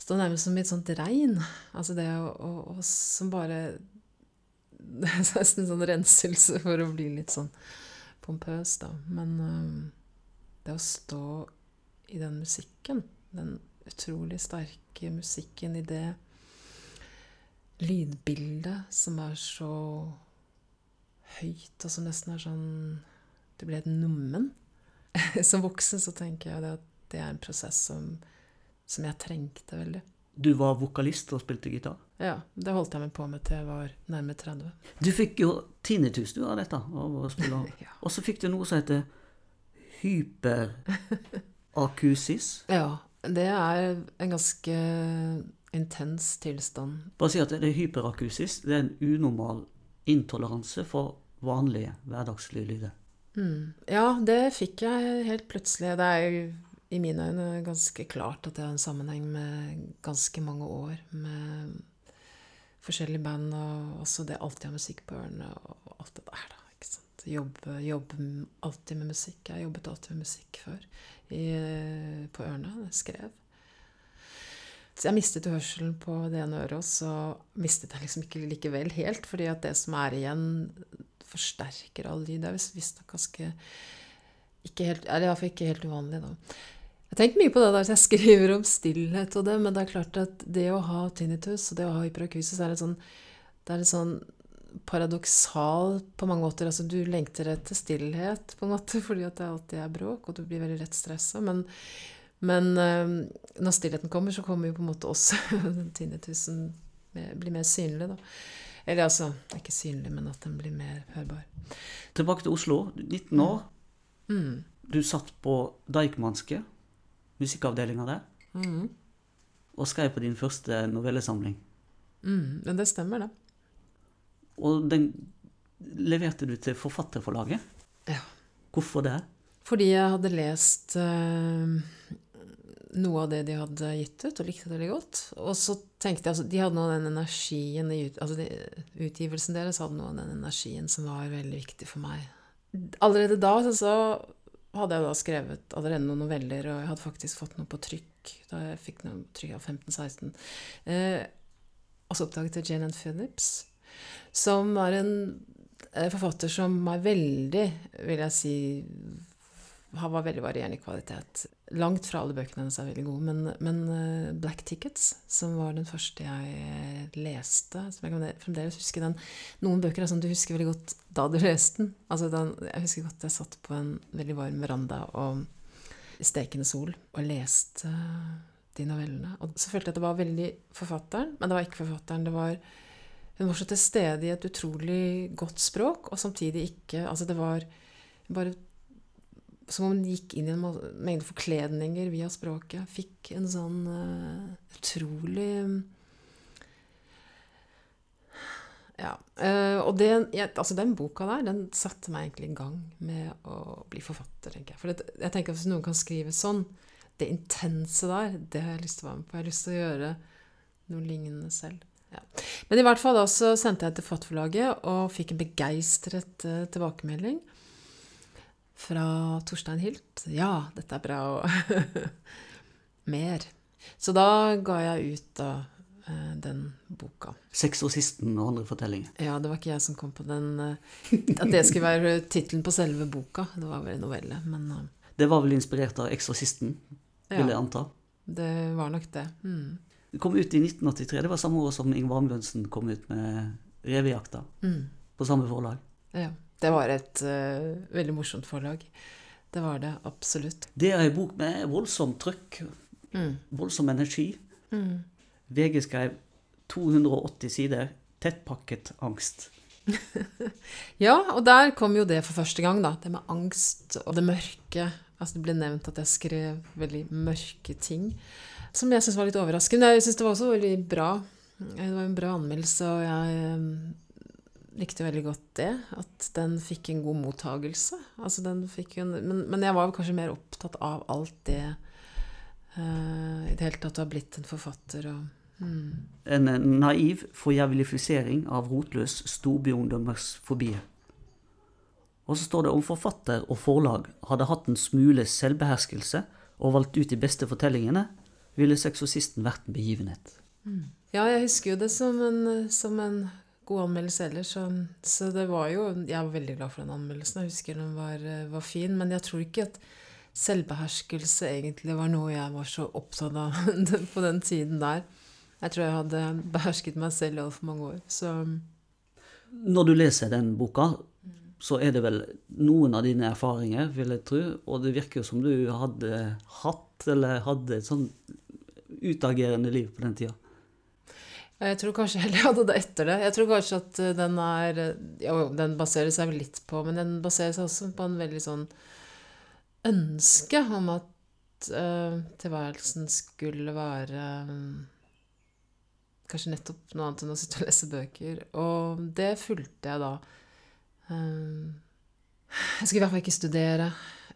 stå nærmest som i et sånt regn. Altså det å, å, å som bare [LAUGHS] Det er nesten en sånn renselse for å bli litt sånn pompøs, da. Men um, det å stå i den musikken, den utrolig sterke musikken i det lydbildet som er så høyt, og som nesten er sånn Det blir et nummen. [LAUGHS] Som voksen så tenker jeg det at det er en prosess som, som jeg trengte veldig. Du var vokalist og spilte gitar. Ja, det holdt jeg meg på med til jeg var nærmere 30. Du fikk jo tinnitus du av dette. Av å spille. [LAUGHS] Ja. Og så fikk du noe som heter hyperakusis. [LAUGHS] ja, det er en ganske intens tilstand. Bare si at det er hyperakusis. Det er en unormal intoleranse for vanlige hverdagslige lyder. Mm. Ja, det fikk jeg helt plutselig. Det er jo i mine øyne ganske klart at det har en sammenheng med ganske mange år med forskjellige band, og også det alltid ha musikk på ørene og alt det der, da. ikke sant? Jobbe, jobbe alltid med musikk. Jeg jobbet alltid med musikk før i, på ørene. Skrev. Så jeg mistet hørselen på det ene øret, og så mistet jeg liksom ikke likevel helt, fordi at det som er igjen, forsterker all lyd. Det er visst- visstnok ganske ikke helt, eller iallfall ikke helt uvanlig, da. Jeg tenker mye på det der jeg skriver om stillhet og det, men det er klart at det å ha tinnitus og det å ha hyperakusis er litt sånn Det er en sånn paradoksal på mange måter. Altså du lengter etter stillhet på en måte [LAUGHS] fordi at det alltid er bråk, og du blir veldig lett stressa. Men, men eh, når stillheten kommer, så kommer jo på en måte også [LAUGHS] tinnitusen mer- blir mer synlig, da. Eller altså, ikke synlig, men at den blir mer hørbar. Tilbake til Oslo. 19 år. Mm. Du satt på Deichmanske, musikkavdelinga der, Mm. og skrev på din første novellesamling. Mm. Men det stemmer, det. Og den leverte du til Forfatterforlaget. Ja. Hvorfor det? Fordi jeg hadde lest uh, noe av det de hadde gitt ut, og likte det veldig godt. Og så tenkte jeg altså, De hadde noe av den energien altså de, Utgivelsen deres hadde noe av den energien som var veldig viktig for meg. Allerede da så, så hadde jeg da skrevet allerede noen noveller, og jeg hadde faktisk fått noe på trykk da jeg fikk noe trykk av 15-16. Eh, og så oppdaget jeg Jane and Phillips, som er en eh, forfatter som er veldig, vil jeg si han var veldig varierende i kvalitet. Langt fra alle bøkene hennes er veldig gode, men, men eh, Black Tickets, som var den første jeg leste som Jeg kan fremdeles huske den. Noen bøker er sånn du husker veldig godt da du leste den. Altså, den jeg husker godt jeg satt på en veldig varm veranda og stekende sol og leste de novellene. Og så følte jeg at det var veldig forfatteren, men det var ikke forfatteren. det var hun var så til stede i et utrolig godt språk, og samtidig ikke Altså, det var bare som om hun gikk inn i en mengde forkledninger via språket. Fikk en sånn uh, utrolig Ja. eh, og den, altså den boka der, den satte meg egentlig i gang med å bli forfatter, tenker jeg. For det, jeg tenker at hvis noen kan skrive sånn, det intense der, det har jeg lyst til å være med på. Jeg har lyst til å gjøre noe lignende selv. Ja. Men i hvert fall da så sendte jeg til Forlaget og fikk en begeistret eh, tilbakemelding fra Torstein Hilt. Ja, dette er bra, og [LAUGHS] mer. Så da ga jeg ut da eh, den boka. 'Sexorsisten og andre fortellinger. Ja, det var ikke jeg som kom på den eh, At det skulle være tittelen på selve boka. Det var vel en novelle, men Det var vel inspirert av 'Eksorsisten', vil jeg ja, anta. det var nok det. Mm. Det kom ut i 1983. Det var samme år som Ingvar Amundsen kom ut med 'Revejakta'. Mm. På samme forlag. Ja. Det var et uh, veldig morsomt forlag. Det var det absolutt. Det er en bok med voldsomt trykk. Mm. voldsom energi. Mm. VG skrev 280 sider. Tettpakket angst. [LAUGHS] Ja, og der kom jo det for første gang, da. Det med angst og det mørke. Altså Det ble nevnt at jeg skrev veldig mørke ting. Som jeg syns var litt overraskende. Jeg syns det var også veldig bra. Det var en bra anmeldelse, og jeg eh, likte veldig godt det. At den fikk en god mottagelse. Altså den en, men, men jeg var kanskje mer opptatt av alt det uh, I det hele tatt å ha blitt en forfatter og mm. En naiv forjævlifisering av rotløs storbyungdommers fobier. Og så står det om forfatter og forlag hadde hatt en smule selvbeherskelse og valgt ut de beste fortellingene, ville 'Seksorsisten' vært en begivenhet. Ja, jeg husker jo det som en, som en god anmeldelse ellers. Så, så det var jo Jeg var veldig glad for den anmeldelsen. Jeg husker den var, var fin. Men jeg tror ikke at selvbeherskelse egentlig var noe jeg var så opptatt av [LAUGHS] på den tiden der. Jeg tror jeg hadde behersket meg selv i altfor mange år. Så Når du leser den boka, så er det vel noen av dine erfaringer, vil jeg tro, og det virker jo som du hadde hatt, eller hadde et sånn utagerende liv på den tida. jeg tror kanskje heller jeg hadde det etter det. Jeg tror kanskje at eh, den er ja, Jo, den baserer seg vel litt på Men den baserer seg også på en veldig sånn ønske om at uh, tilværelsen skulle være um, Kanskje nettopp noe annet enn å sitte og lese bøker. Og det fulgte jeg da. Um, jeg skulle i hvert fall ikke studere.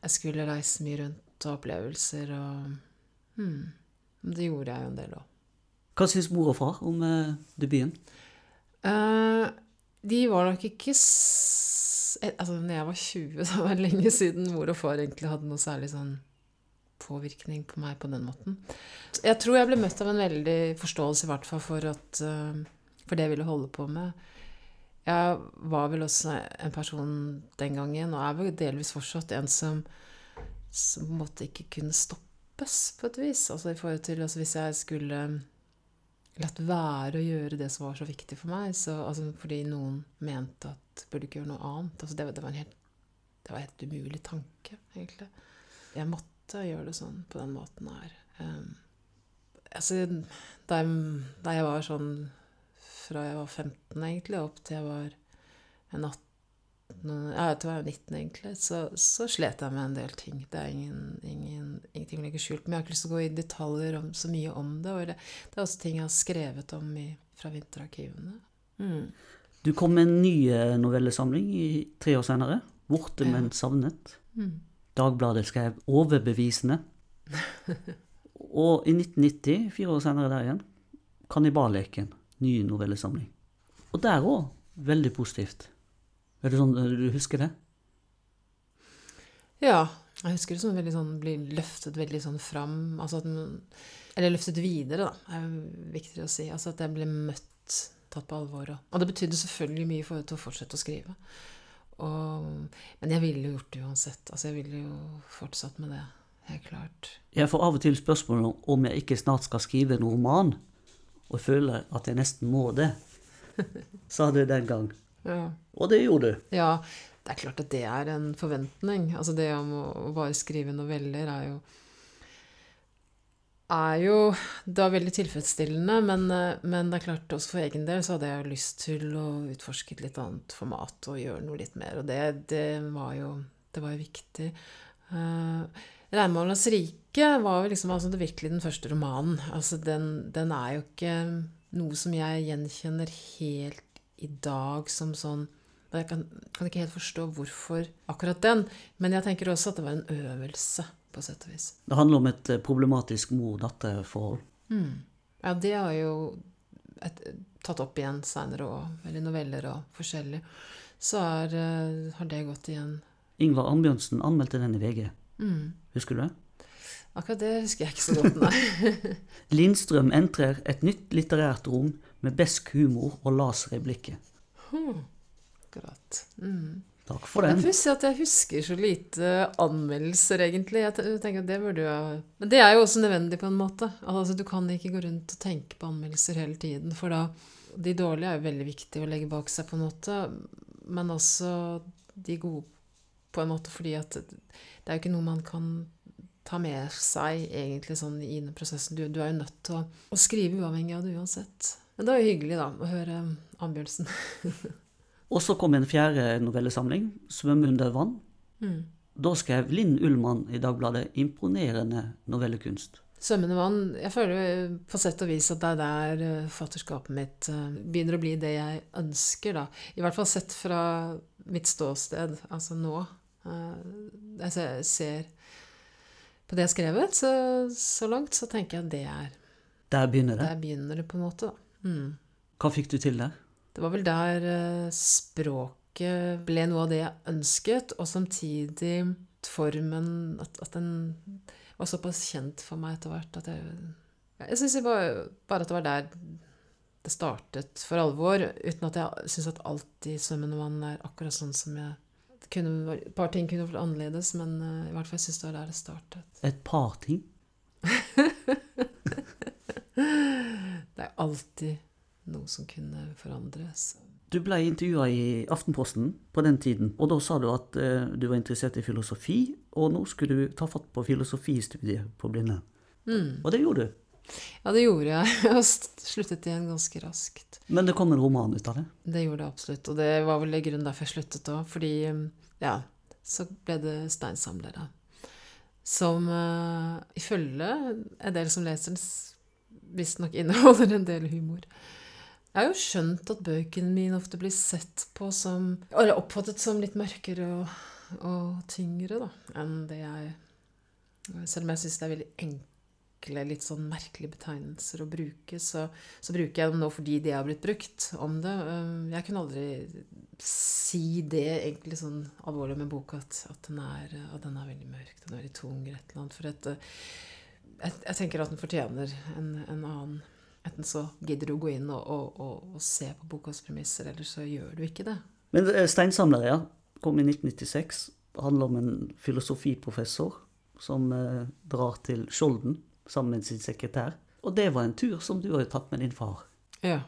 Jeg skulle reise mye rundt og opplevelser og hmm, Det gjorde jeg jo en del òg. Hva syns mor og far om eh, debuten? Eh, de var nok ikke eh, Altså, når jeg var 20, [LAUGHS] så var det lenge siden mor og far egentlig hadde noe særlig sånn påvirkning på meg på den måten. Jeg tror jeg ble møtt av en veldig forståelse, i hvert fall, for, at, eh, for det jeg ville holde på med. Jeg var vel også en person den gangen, og er vel delvis fortsatt en som, som måtte ikke kunne stoppes, på et vis. Altså i forhold til altså Hvis jeg skulle latt være å gjøre det som var så viktig for meg, så, altså, fordi noen mente at burde ikke gjøre noe annet. Altså, det, det, var en helt, det var helt umulig tanke, egentlig. Jeg måtte gjøre det sånn på den måten her. Um, altså, da jeg, da jeg var sånn fra jeg var 15 egentlig, opp til jeg var en 18 ja, til jeg var 19 egentlig, så, så slet jeg med en del ting. Det er ingen, ingen, ingenting å legge skjult. Men jeg har ikke lyst til å gå i detaljer om så mye om det. Og det, det er også ting jeg har skrevet om i, fra vinterarkivene. Mm. Du kom med en ny eh, novellesamling i tre år senere. 'Borte, Ja. men savnet'. Mm. Dagbladet skrev 'Overbevisende'. [LAUGHS] Og i 1990, fire år senere der igjen, 'Kanniballeken'. Ny novellesamling. Og der òg veldig positivt. Er det sånn du husker det? Ja. Jeg husker det som veldig sånn blir løftet veldig sånn fram. Altså at den, eller løftet videre, da, er viktigere å si. Altså at jeg ble møtt, tatt på alvor. Og, og det betydde selvfølgelig mye for til å fortsette å skrive. Og, men jeg ville jo gjort det uansett. Altså jeg ville jo fortsatt med det. Helt klart. Jeg får av og til spørsmål om- om jeg ikke snart skal skrive en roman, og føler at jeg nesten må det. Sa du den gang. Ja. Og det gjorde du. Ja, det er klart at det er en forventning. Altså det om å, bare skrive noveller er jo er jo da veldig tilfredsstillende, men, eh, men det er klart også for egen del så hadde jeg lyst til å utforske et litt annet format og gjøre noe litt mer, og det, det var jo det var jo viktig. Uh, 'Reinmalernes rike' var jo liksom altså det virkelig den første romanen. Altså den, den er jo ikke noe som jeg gjenkjenner helt i dag som sånn Jeg kan, kan ikke helt forstå hvorfor akkurat den, men jeg tenker også at det var en øvelse, på sett og vis. Det handler om et eh, problematisk mor-datter-forhold. Ja, det har jo et tatt opp igjen seinere òg, eller noveller og forskjellig, så er, eh, har det gått igjen. Ingvar Ambjørnsen anmeldte den i VG. Mm. Husker du det? Akkurat det husker jeg ikke så godt, nei. [LAUGHS] [LAUGHS] Lindstrøm entrer et nytt litterært rom med besk humor og laser i blikket. Hmm. Akkurat. Mm. Takk for Det er den. pussig at jeg husker så lite anmeldelser, egentlig. Jeg tenker at det burde jo Men det er jo også nødvendig, på en måte. Altså, du kan ikke gå rundt og tenke på anmeldelser hele tiden, for da De dårlige er jo veldig viktige å legge bak seg, på en måte, men også de gode, på en måte, fordi at det er jo ikke noe man kan ta med seg egentlig sånn i prosessen. Du, du er jo nødt til å, å skrive uavhengig av det uansett. Men det var jo hyggelig, da, å høre Ambjørnsen. [LAUGHS] Og så kom en fjerde novellesamling, 'Svømme under vann'. Mm. Da skrev Linn Ullmann i Dagbladet imponerende novellekunst. Svømmende vann Jeg føler på sett og vis at det er der eh, fatterskapet mitt eh, begynner å bli det jeg ønsker, da. I hvert fall sett fra mitt ståsted, altså nå. Eh, Jeg ser- ser på det jeg har skrevet, så, så langt, så tenker jeg at det er Der begynner det. Der begynner det, på en måte, da. Mm. Hva fikk du til der? Det var vel der eh, språket ble noe av det jeg ønsket, og samtidig formen At, at den var såpass kjent for meg etter hvert at jeg Jeg syns bare, bare at det var der det startet for alvor, uten at jeg syns at alt i Svømmende vann er akkurat sånn som jeg kunne, Et par ting kunne vært annerledes, men eh, i hvert fall jeg syns det var der det startet. Et par ting. [LAUGHS] Alltid noe som kunne forandres. Du ble intervjua i Aftenposten på den tiden, og da sa du at eh, du var interessert i filosofi, og nå skulle du ta fatt på filosofistudiet på Blinde. Mm. Og det gjorde du. Ja, det gjorde jeg. [LAUGHS] Jeg sluttet igjen ganske raskt. Men det kom en roman ut av det. Det gjorde det absolutt. Og det var vel i grunnen derfor jeg sluttet òg. Fordi ja, så ble det steinsamlere. Som uh, ifølge en del som leser den, visstnok inneholder en del humor. Jeg har jo skjønt at bøkene mine ofte blir sett på som Eller oppfattet som litt mørkere og, og tyngre, da, enn det jeg Selv om jeg syns det er veldig enkle, litt sånn merkelige betegnelser å bruke, så, så bruker jeg dem nå fordi de har blitt brukt om det. Um, Jeg kunne aldri si det egentlig sånn alvorlig med boka, at, at, den, er, at den er veldig mørk, den er veldig tung, eller et eller annet. For at, uh, jeg, jeg tenker at den fortjener en, en annen Enten så gidder du å gå inn og, og, og, og se på bokas premisser, eller så gjør du ikke det. Men eh, Steinsamlere ja, kom i 1996. Det handler om en filosofiprofessor som eh, drar til Skjolden sammen med sin sekretær. Og det var en tur som du har tatt med din far. Ja.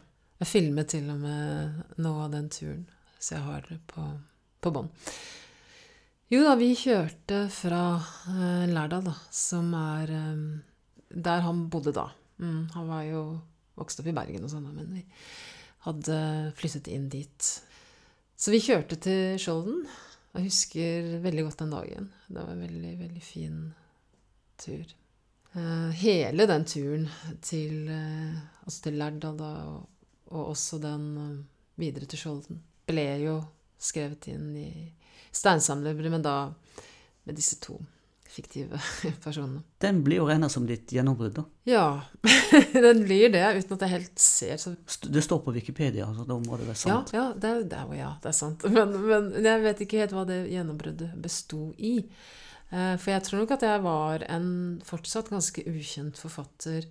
Jeg filmet til og med noe av den turen, så jeg har det på, på bånd. Jo da, vi kjørte fra uh, Lærdal, da, som er um, der han bodde da. Mm, han var jo vokst opp i Bergen og sånn, men vi hadde flyttet inn dit. Så vi kjørte til Skjolden. Jeg husker veldig godt den dagen. Det var en veldig, veldig fin tur. Eh, hele den turen til, altså til Lærdal da, og, og også den videre til Skjolden, ble jo skrevet inn i Steinsamlere, men da med disse to fiktive [LAUGHS] personene. Den blir jo regna som ditt gjennombrudd. da. Ja, [LAUGHS] den blir det, uten at jeg helt ser så Det står på Wikipedia, så da må det være sant. ja, det, er- det, er- ja, det er sant. [LAUGHS] Men, men jeg vet ikke helt hva det gjennombruddet besto i. Eh, For jeg tror nok at jeg var en fortsatt ganske ukjent forfatter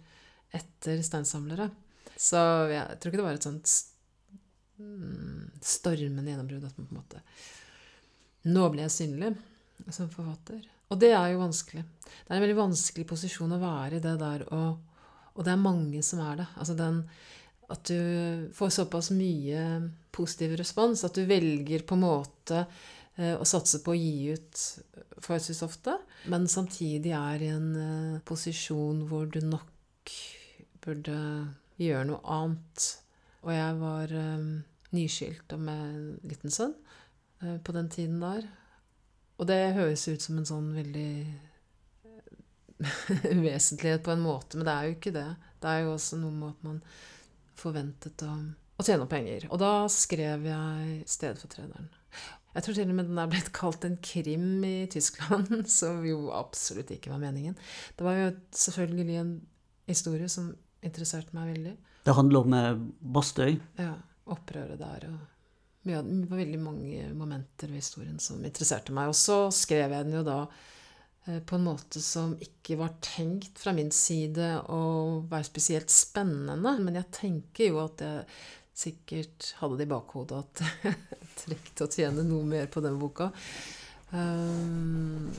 etter Steinsamlere. Så jeg tror ikke det var et sånt mm, stormende gjennombrudd at man på en måte Nå ble jeg synlig som forfatter. Og det er jo vanskelig. Det er en veldig vanskelig posisjon å være i det der, og, og det er mange som er det. Altså den at du får såpass mye positiv respons at du velger på en måte eh, å satse på å gi ut forholdsvis ofte, men samtidig er i en eh, posisjon hvor du nok burde gjøre noe annet. Og jeg var eh, nyskilt og med en liten sønn på den tiden der. Og det høres ut som en sånn veldig eh, [LAUGHS] uvesentlighet på en måte, men det er jo ikke det. Det er jo også noe med at man forventet å, å tjene opp penger. Og da skrev jeg 'Stedfortrederen'. Jeg tror til og med den er blitt kalt en krim i Tyskland, [LAUGHS] som jo absolutt ikke var meningen. Det var jo selvfølgelig en historie som interesserte meg veldig. Det handler om eh, Bastøy. Ja, opprøret der og det var veldig mange momenter ved historien som interesserte meg. Og så skrev jeg den jo da eh, på en måte som ikke var tenkt fra min side å være spesielt spennende. Men jeg tenker jo at jeg sikkert hadde det i bakhodet at [LAUGHS] jeg trengte å tjene noe mer på den boka. Um,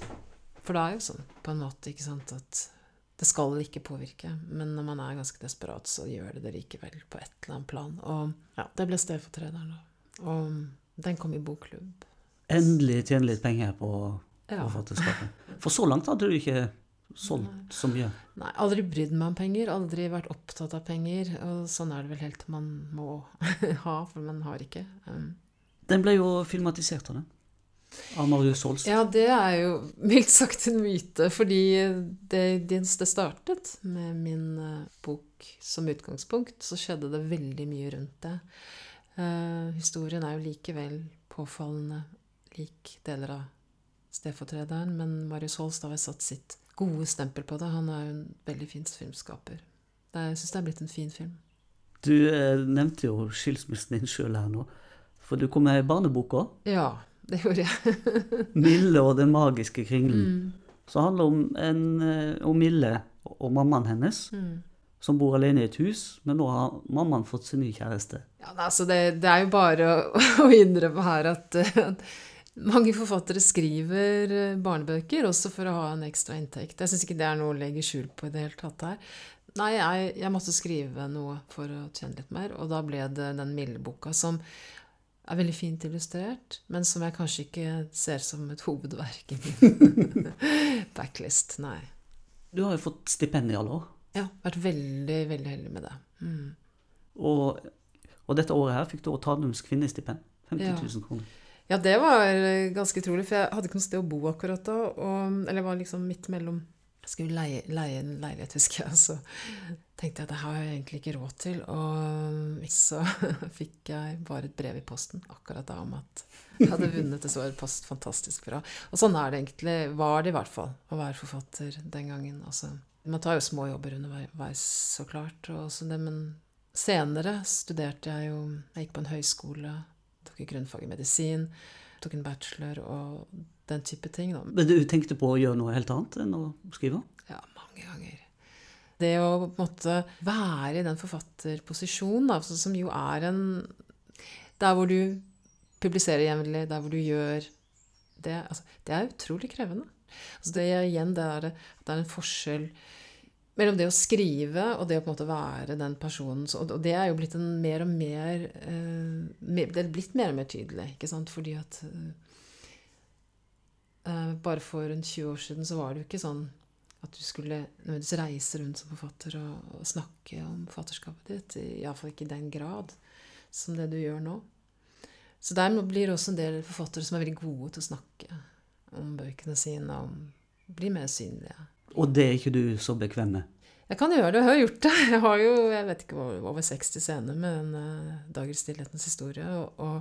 for det er jo sånn på en måte, ikke sant, at det skal ikke påvirke. Men når man er ganske desperat, så gjør det det likevel på et eller annet plan. Og ja, det ble stedfortrederen, da. Og den kom i bokklubb. Endelig tjene litt penger på Ja. forfatterskapet. For så langt hadde du ikke solgt så mye. Nei, aldri brydd meg om penger, aldri vært opptatt av penger. Og sånn er det vel helt til man må [LAUGHS] ha, for man har ikke. Um, Den ble jo filmatisert av den. Av Marius Holst. Ja, det er jo mildt sagt en myte, fordi det, det, det startet med min eh, bok som utgangspunkt, så skjedde det veldig mye rundt det. Eh, historien er jo likevel påfallende lik deler av stedfortrederen, men Marius Holst har satt sitt gode stempel på det. Han er jo en veldig fin filmskaper. Det Jeg syns det er blitt en fin film. Du eh, nevnte jo skilsmissen din sjøl her nå. For du kom med ei barnebok òg. Ja, det gjorde jeg. [LAUGHS] 'Mille og den magiske kringlen'. Mm. Som handler om, en, eh, om Mille og mammaen hennes, Mm. Som bor alene i et hus. Men nå har mammaen fått seg ny kjæreste. Ja, altså det, det er jo bare å, [LAUGHS] å innrømme her at, uh, mange forfattere skriver eh, barnebøker også for å ha en ekstra inntekt. Jeg syns ikke det er noe å legge skjul på i det hele tatt her. Nei, jeg, jeg måtte skrive noe for å tjene litt mer, og da ble det den milde boka som er veldig fint illustrert, men som jeg kanskje ikke ser som et hovedverk i min [LAUGHS] backlist. Nei. Du har jo fått stipend i alle år. Ja, vært veldig, veldig heldig med det. Mm. Og, og dette året her fikk du også Tanums kvinnestipend. 50 Ja. 000 kroner. Ja, det var eh, ganske utrolig, for jeg hadde ikke noe sted å bo akkurat da. Og, eller var liksom midt mellom Jeg skulle leie, leie en leilighet, husker jeg, så tenkte jeg at det har jeg egentlig ikke råd til. Og så [LAUGHS] fikk jeg bare et brev i posten akkurat da om at jeg hadde vunnet. Det så var post fantastisk bra. Og sånn er det egentlig, var det i hvert fall, å være forfatter den gangen. Altså, man tar jo små jobber underveis, så klart. Det, men senere studerte jeg jo Jeg gikk på en høyskole, tok grunnfag i medisin, tok en bachelor og den type ting. Da. Men du tenkte på å gjøre noe helt annet enn å skrive? Ja, mange ganger. Det å måtte være i den forfatterposisjonen, da, altså, som jo er en Der hvor du publiserer jevnlig, der hvor du gjør det altså, Det er utrolig krevende. Altså, det er igjen det er, at det er en forskjell mellom det å skrive og det å på en måte være den personen Og det er jo blitt en mer og mer eh, Det er blitt mer og mer tydelig, ikke sant? Fordi at eh, Bare for en 20 år siden så var det jo ikke sånn at du skulle nødvendigvis reise rundt som forfatter og, og snakke om forfatterskapet ditt. Iallfall ikke i den grad som det du gjør nå. Så der blir det også en del forfattere som er veldig gode til å snakke om bøkene sine, om bli mer synlige. Og det er ikke du så bekvem med? Jeg kan gjøre det, jeg har gjort det. Jeg har jo jeg vet ikke, over 60 scener med den uh, 'Dager stillhetens historie'. Og, og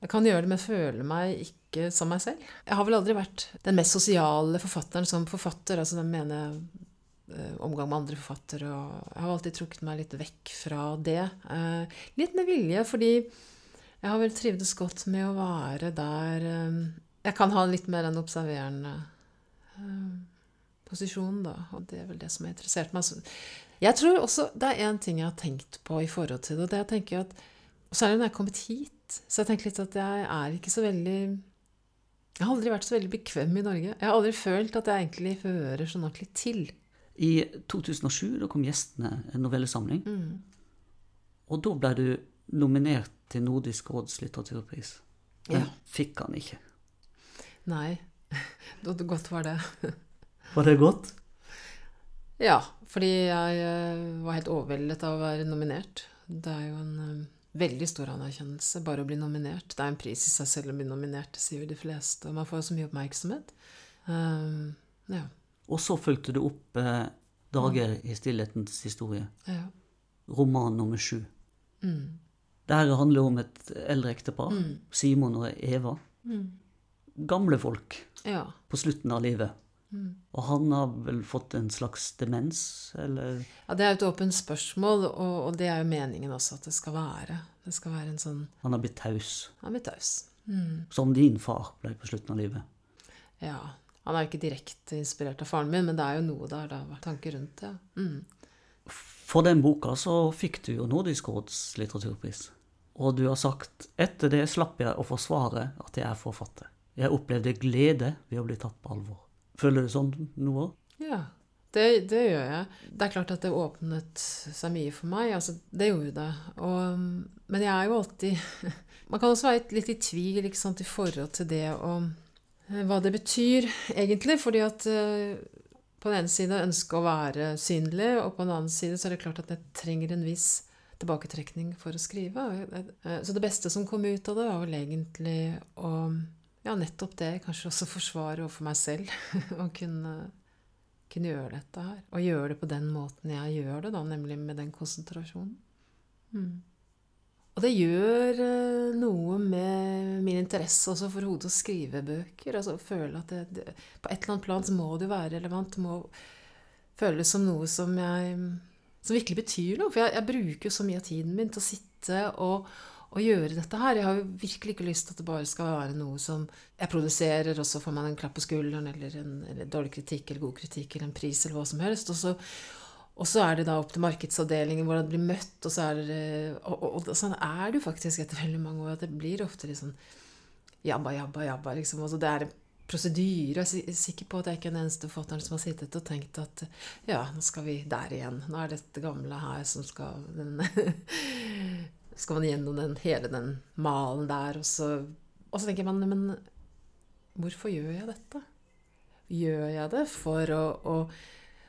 jeg kan gjøre det, men føler meg ikke som meg selv. Jeg har vel aldri vært den mest sosiale forfatteren som forfatter. altså den mener jeg eh, omgang med andre forfattere. Og jeg har alltid trukket meg litt vekk fra det. Eh, litt med vilje, fordi jeg har vel trivdes godt med å være der eh, Jeg kan ha litt mer enn observerende um, posisjonen, da. Og det er vel det som har interessert meg. Jeg tror også det er én ting jeg har tenkt på i forhold til det, og det jeg tenker at Særlig når jeg er kommet hit. Så jeg tenker litt at jeg er ikke så veldig Jeg har aldri vært så veldig bekvem i Norge. Jeg har aldri følt at jeg egentlig hører sånn ordentlig til. I 2007 da kom 'Gjestene', en novellesamling. Mm. Og da ble du nominert til Nordisk råds litteraturpris. Den Ja. fikk han ikke. Nei. [LAUGHS] Godt var det? [LAUGHS] Var det godt? Ja, fordi jeg eh, var helt overveldet av å være nominert. Det er jo en eh, veldig stor anerkjennelse bare å bli nominert. Det er en pris i seg selv å bli nominert, det sier jo de fleste. Og man får så mye oppmerksomhet. Um, ja. Og så fulgte du opp eh, 'Dager i stillhetens historie', ja. roman nummer sju. Mm. Dette handler om et eldre ektepar, Mm. Simon og Eva. Mm. Gamle folk Ja. på slutten av livet. Mm. Og han har vel fått en slags demens, eller Ja, Det er jo et åpent spørsmål, og, og det er jo meningen også at det skal være. Det skal være en sånn Han har blitt taus. Han blir taus. Mm. Som din far ble på slutten av livet. Ja. Han er jo ikke direkte inspirert av faren min, men det er jo noe der. Det har vært tanker rundt det. Mm. For den boka så fikk du jo Nordisk råds litteraturpris. Og du har sagt etter det slapp jeg å forsvare at jeg er forfatter. Jeg opplevde glede ved å bli tatt på alvor. Føler du sånn noe? Ja, det, det, gjør jeg. Det er klart at det åpnet seg mye for meg. Altså, det gjorde det. Og, men jeg er jo alltid [LAUGHS] Man kan også være litt i tvil ikke sant, i forhold til det og hva det betyr, egentlig. Fordi at uh, på den ene side ønske å være synlig, og på den annen side så er det klart at jeg trenger en viss tilbaketrekning for å skrive. Så det beste som kom ut av det, var vel egentlig å ja, nettopp det. Kanskje også forsvare overfor meg selv. [LAUGHS] Å kunne, kunne, gjøre dette her. Og gjøre det på den måten jeg gjør det, da, nemlig med den konsentrasjonen. Mm. Og det gjør uh, noe med min interesse også for hodet å skrive bøker. Altså føle at det, det, På et eller annet plan så må det jo være relevant. Det må føles som noe som jeg som virkelig betyr noe. For jeg, jeg bruker jo så mye av tiden min til å sitte og å gjøre dette her. Jeg har jo virkelig ikke lyst til at det bare skal være noe som jeg produserer, og så får man en klapp på skulderen eller en eller dårlig kritikk eller god kritikk eller en pris eller hva som helst. Og så, og så er det da opp til markedsavdelingen hvordan det blir møtt, og så er det Og, og, og sånn er det jo faktisk etter veldig mange år, at det blir ofte litt sånn jabba, jabba, jabba, liksom. Altså det er en prosedyre. Jeg er sikker på at jeg ikke er den eneste forfatteren som har sittet og tenkt at ja, nå skal vi der igjen. Nå er dette gamle her som skal den skal man gjennom den, hele den malen der, og så, og så tenker man Men hvorfor gjør jeg dette? Gjør jeg det for å, å,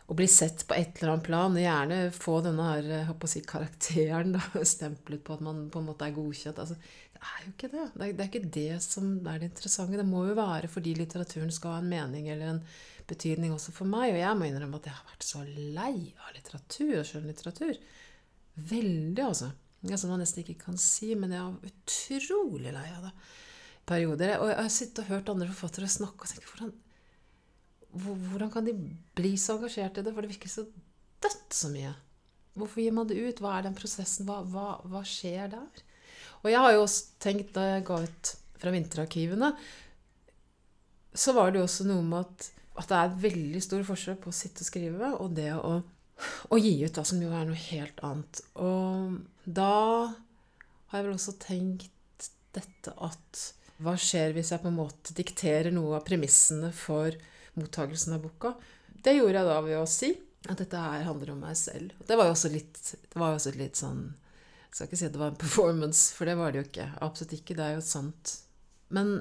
å, bli sett på et eller annet plan, og gjerne få denne her, si, karakteren da, [LAUGHS] stemplet på at man på en måte er godkjent? Altså, det er jo ikke det. Det er, det er ikke det som er det interessante. Det må jo være fordi litteraturen skal ha en mening eller en betydning også for meg. Og jeg må innrømme at jeg har vært så lei av litteratur og skjønnlitteratur. Veldig, altså. Som man nesten ikke kan si, men jeg er utrolig lei av det. Perioder. Og jeg har sittet og hørt andre forfattere snakke og tenkt hvordan, hvordan kan de bli så engasjert i det? For det virker så dødt så mye. Hvorfor gir man det ut? Hva er den prosessen? Hva, hva, hva skjer der? Og jeg har jo også tenkt, da jeg ga ut fra vinterarkivene, så var det jo også noe med at, at det er veldig stor forskjell på å sitte og skrive og det å å gi ut, da, som jo er noe helt annet. Og da har jeg vel også tenkt dette at hva skjer hvis jeg på en måte dikterer noe av premissene for mottagelsen av boka? Det gjorde jeg da ved å si at dette her handler om meg selv. Det var jo også litt, det var også litt sånn Jeg skal ikke si at det var en performance, for det var det jo ikke. Absolutt ikke. Det er jo sant. Men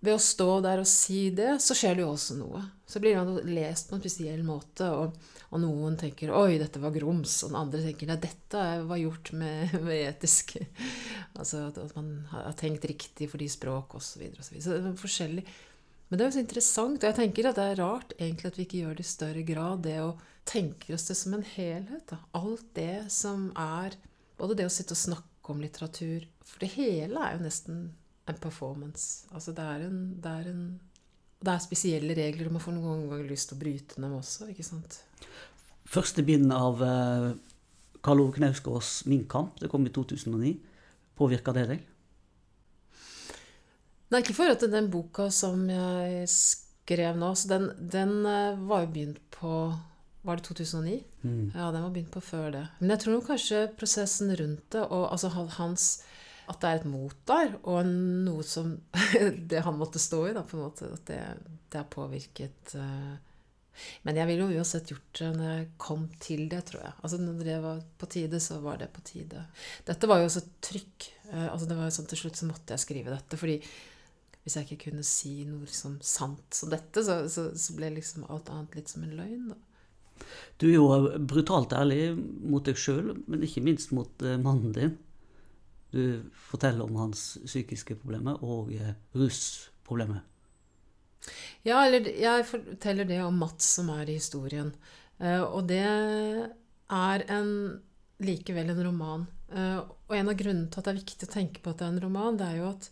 ved å stå der og si det, så skjer det jo også noe. Så blir man lest på en spesiell måte, og, og noen tenker 'oi, dette var grums', og den andre tenker 'nei, dette var gjort med, [LAUGHS] med etisk Altså at man har tenkt riktig fordi språk, osv. Så, så, så det er forskjellig. Men det er jo så interessant, og jeg tenker at det er rart egentlig at vi ikke gjør det i større grad, det å tenke oss det som en helhet. Da. Alt det som er Både det å sitte og snakke om litteratur For det hele er jo nesten en performance. Altså det er en, det er en det er spesielle regler, og man får noen ganger lyst til å bryte dem også. ikke sant? Første bind av uh, Karl Ove Knausgårds 'Min kamp', det kom i 2009. Påvirka det deg? Nei, ikke i forhold til den boka som jeg skrev nå. Så den, den uh, var jo begynt på Var det 2009? Mm. Ja, den var begynt på før det. Men jeg tror kanskje prosessen rundt det, og altså hans at det er et mot der, og noe som [LAUGHS] Det han måtte stå i, da, på en måte. At det, det har påvirket uh, Men jeg ville jo uansett gjort det når jeg kom til det, tror jeg. Altså Når det var på tide, så var det på tide. Dette var jo også trykk. Uh, altså det var jo sånn Til slutt så måtte jeg skrive dette. fordi hvis jeg ikke kunne si noe liksom sant som dette, så, så, så ble liksom alt annet litt som en løgn. da. Du er jo brutalt ærlig mot deg sjøl, men ikke minst mot uh, mannen din. Du forteller om hans psykiske problemer og eh, rusproblemet. Ja, eller jeg forteller det om Mats som er i historien. Eh, og det er en, likevel en roman. Eh, og en av grunnene til at det er viktig å tenke på at det er en roman, det er jo at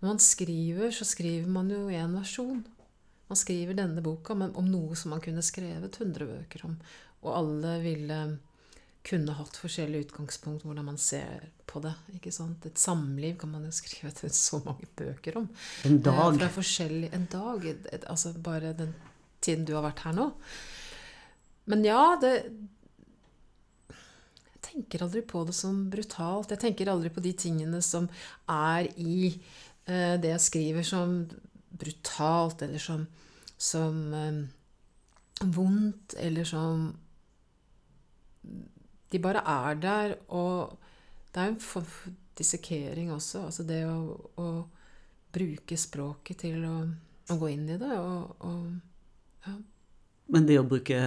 når man skriver, så skriver man jo én versjon. Man skriver denne boka men om noe som man kunne skrevet 100 bøker om. Og alle ville kunne hatt forskjellige utgangspunkt hvordan man ser på det. ikke sant? Et samliv kan man jo skrive til [LAUGHS] så mange bøker om. En Eh, dag. Eh, En dag. Altså bare den tiden du har vært her nå. Men ja, det Jeg tenker aldri på det som brutalt. Jeg tenker aldri på de tingene som er i eh, det jeg skriver, som brutalt, eller som, som eh, vondt, eller som De bare er der, og det er en form for dissekering også. Altså det å, å bruke språket til å, å gå inn i det. Og, og ja. Men det å bruke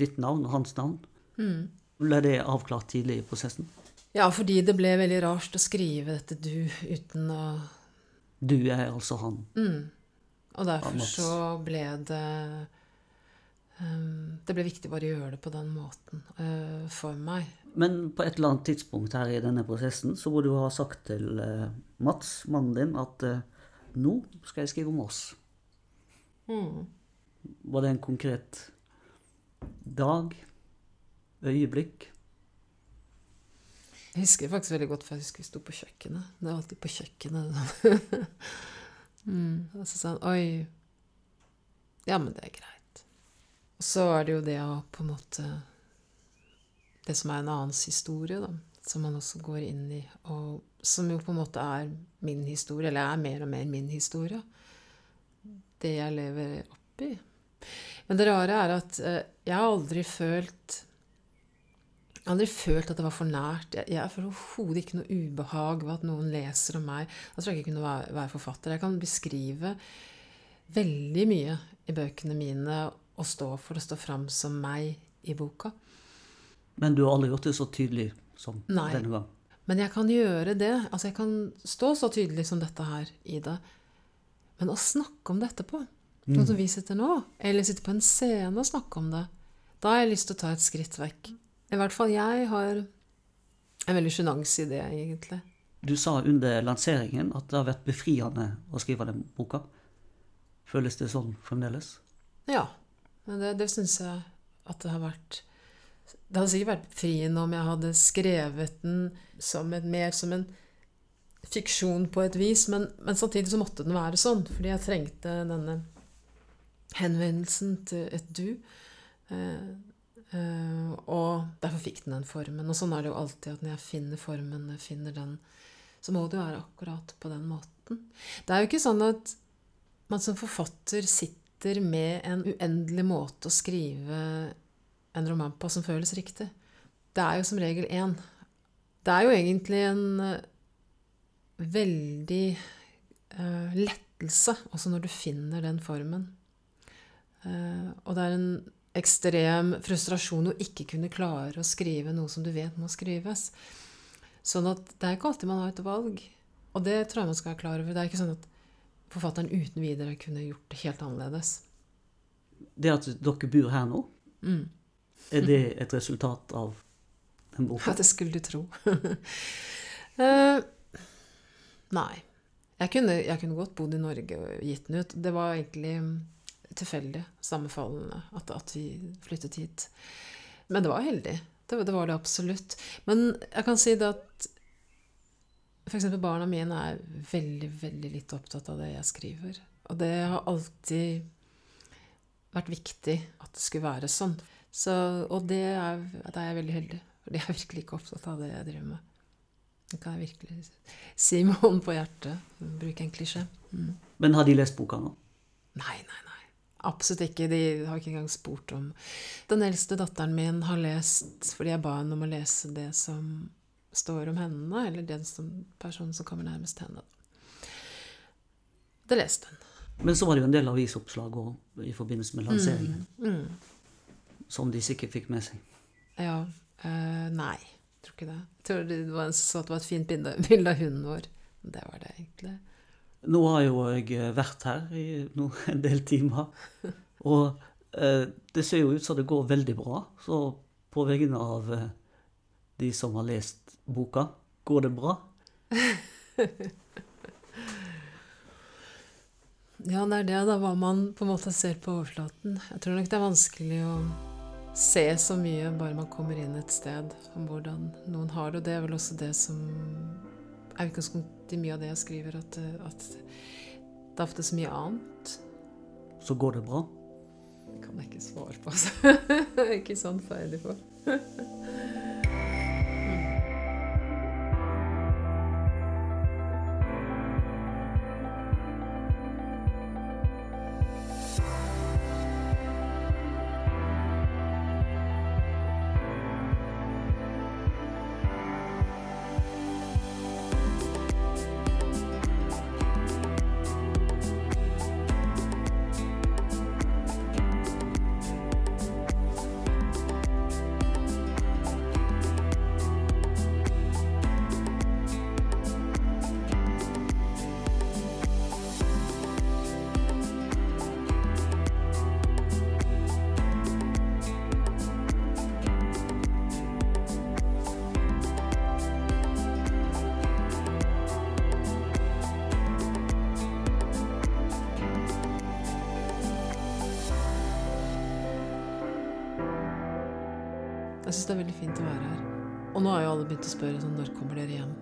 ditt navn og hans navn, Mm. ble det avklart tidlig i prosessen? ja, fordi det ble veldig rart å skrive dette du uten å Du er altså han. mm. Og derfor så ble det Det ble viktig bare å gjøre det på den måten eh, for meg. Men på et eller annet tidspunkt her i denne prosessen så må du ha sagt til eh, Mats, mannen din, at eh, nå skal jeg skrive om oss. Mm. Var det en konkret dag? Øyeblikk? Jeg husker faktisk veldig godt, for jeg husker vi sto på kjøkkenet. Det er alltid på kjøkkenet. [LAUGHS] mm. Og så sa han Oi. Ja, men det er greit. Og så er det jo det å på en måte Det som er en annens historie, da. Som man også går inn i. Og som jo på en måte er min historie, eller er mer og mer min historie. Det jeg lever oppi. Men det rare er at eh, jeg har aldri følt jeg har aldri følt at det var for nært. Jeg, jeg føler overhodet ikke noe ubehag ved at noen leser om meg. Da tror jeg ikke jeg kunne være forfatter. Jeg kan beskrive veldig mye i bøkene mine og stå for å stå fram som meg i boka. Men du har aldri gjort det så tydelig som Nei. denne gang. Men jeg kan gjøre det. Altså, jeg kan stå så tydelig som dette her i det. Men å snakke om det etterpå, sånn som vi sitter nå, eller sitte på en scene og snakke om det, da har jeg lyst til å ta et skritt vekk. I hvert fall jeg har en veldig sjenanse i det, egentlig. Du sa under lanseringen at det har vært befriende å skrive den boka. Føles det sånn fremdeles? Ja. Men det, det syns jeg at det har vært Det hadde sikkert vært befriende om jeg hadde skrevet den som et, mer som en fiksjon på et vis, men, men samtidig så måtte den være sånn, fordi jeg trengte denne henvendelsen til et du. Eh, eh, og derfor fikk den den formen. Og sånn er det jo alltid at når jeg finner formen, jeg finner den, så må det jo være akkurat på den måten. Det er jo ikke sånn at man som forfatter sitter med en uendelig måte å skrive en roman på som føles riktig. Det er jo som regel én. Det er jo egentlig en eh, veldig uh, lettelse også når du finner den formen. Uh, og det er en ekstrem frustrasjon å ikke kunne klare å skrive noe som du vet må skrives. Sånn at det er ikke alltid man har et valg. Og det tror jeg man skal være klar over. Det er ikke sånn at forfatteren uten videre kunne gjort det helt annerledes. Det at dere bor her nå, Mm. er det et resultat av den Ja, det skulle du tro. uh, [LAUGHS] nei. Jeg kunne, jeg kunne godt bodd i Norge og gitt den ut. Det var egentlig tilfeldig, sammenfallende, at, at vi flyttet hit. Men det var heldig. Det, det var det absolutt. Men jeg kan si det at f.eks. barna mine er veldig, veldig litt opptatt av det jeg skriver. Og det har alltid vært viktig at det skulle være sånn. Så, og det er, da er jeg veldig heldig. For de er virkelig ikke opptatt av det jeg driver med. Det kan jeg virkelig si med hånden på hjertet. Bruke en klisjé. Mm. Men har de lest boka nå? Nei, nei, nei. Absolutt ikke. De har ikke engang spurt om Den eldste datteren min har lest fordi jeg ba henne om å lese det som står om henne, eller den som, personen som kommer nærmest henne. Det leste hun. Men så var det jo en del avisoppslag òg i forbindelse med lanseringen, Mm. som de sikkert fikk med seg. Ja. Øh, nei, jeg tror ikke det. Jeg tror det var en som sa at det var et fint bilde, bilde av hunden vår. Det var det egentlig. Nå har jo jeg vært her i no, en del timer, og øh, det ser jo ut som det går veldig bra. Så på vegne av eh, de som har lest boka, går det bra? [LAUGHS] Ja, det er det, da, hva man på en måte ser på overflaten. Jeg tror nok det er vanskelig å se så mye bare man kommer inn et sted, om hvordan noen har det. Og det er vel også det som er utgangspunktet i mye av det jeg skriver, at, at det er ofte så mye annet. Så går det bra? Det kan jeg ikke svare på, altså. [LAUGHS] Ikke sånn ferdig på. [LAUGHS] det er veldig fint å være her. Og nå har jo alle begynt å spørre sånn Når kommer dere hjem?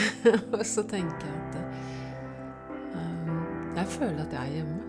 [LAUGHS] og så tenker jeg at um, Jeg føler at jeg er hjemme.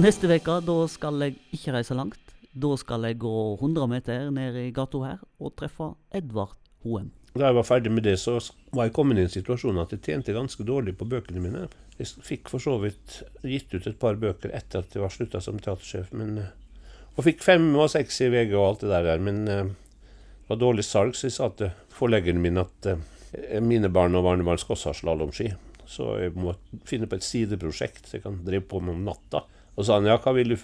Og neste uke, skal jeg ikke reise langt. Da skal jeg gå 100 meter ned i gata her og treffe Edvard Hoem. Da jeg var ferdig med det, så var jeg kommet i en situasjon at jeg tjente ganske dårlig på bøkene mine. Jeg fikk for så vidt gitt ut et par bøker etter at jeg var slutta som teatersjef, men, eh, og fikk fem og seks i VG og alt det der, men eh, det var dårlig salg, så jeg sa til forleggeren min at eh, mine barn og barnebarn skal også ha slalåmski. Så jeg må finne på et sideprosjekt jeg kan drive på med om natta. Og sa han ja, hva vil du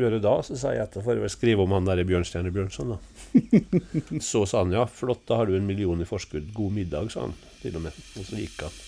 gjøre da? Så sa jeg at da får jeg vel skrive om han der Bjørnstjerne Bjørnson, da. [LAUGHS] så sa han ja, flott, da har du en million i forskudd. God middag, sa han til og med. Og så gikk han.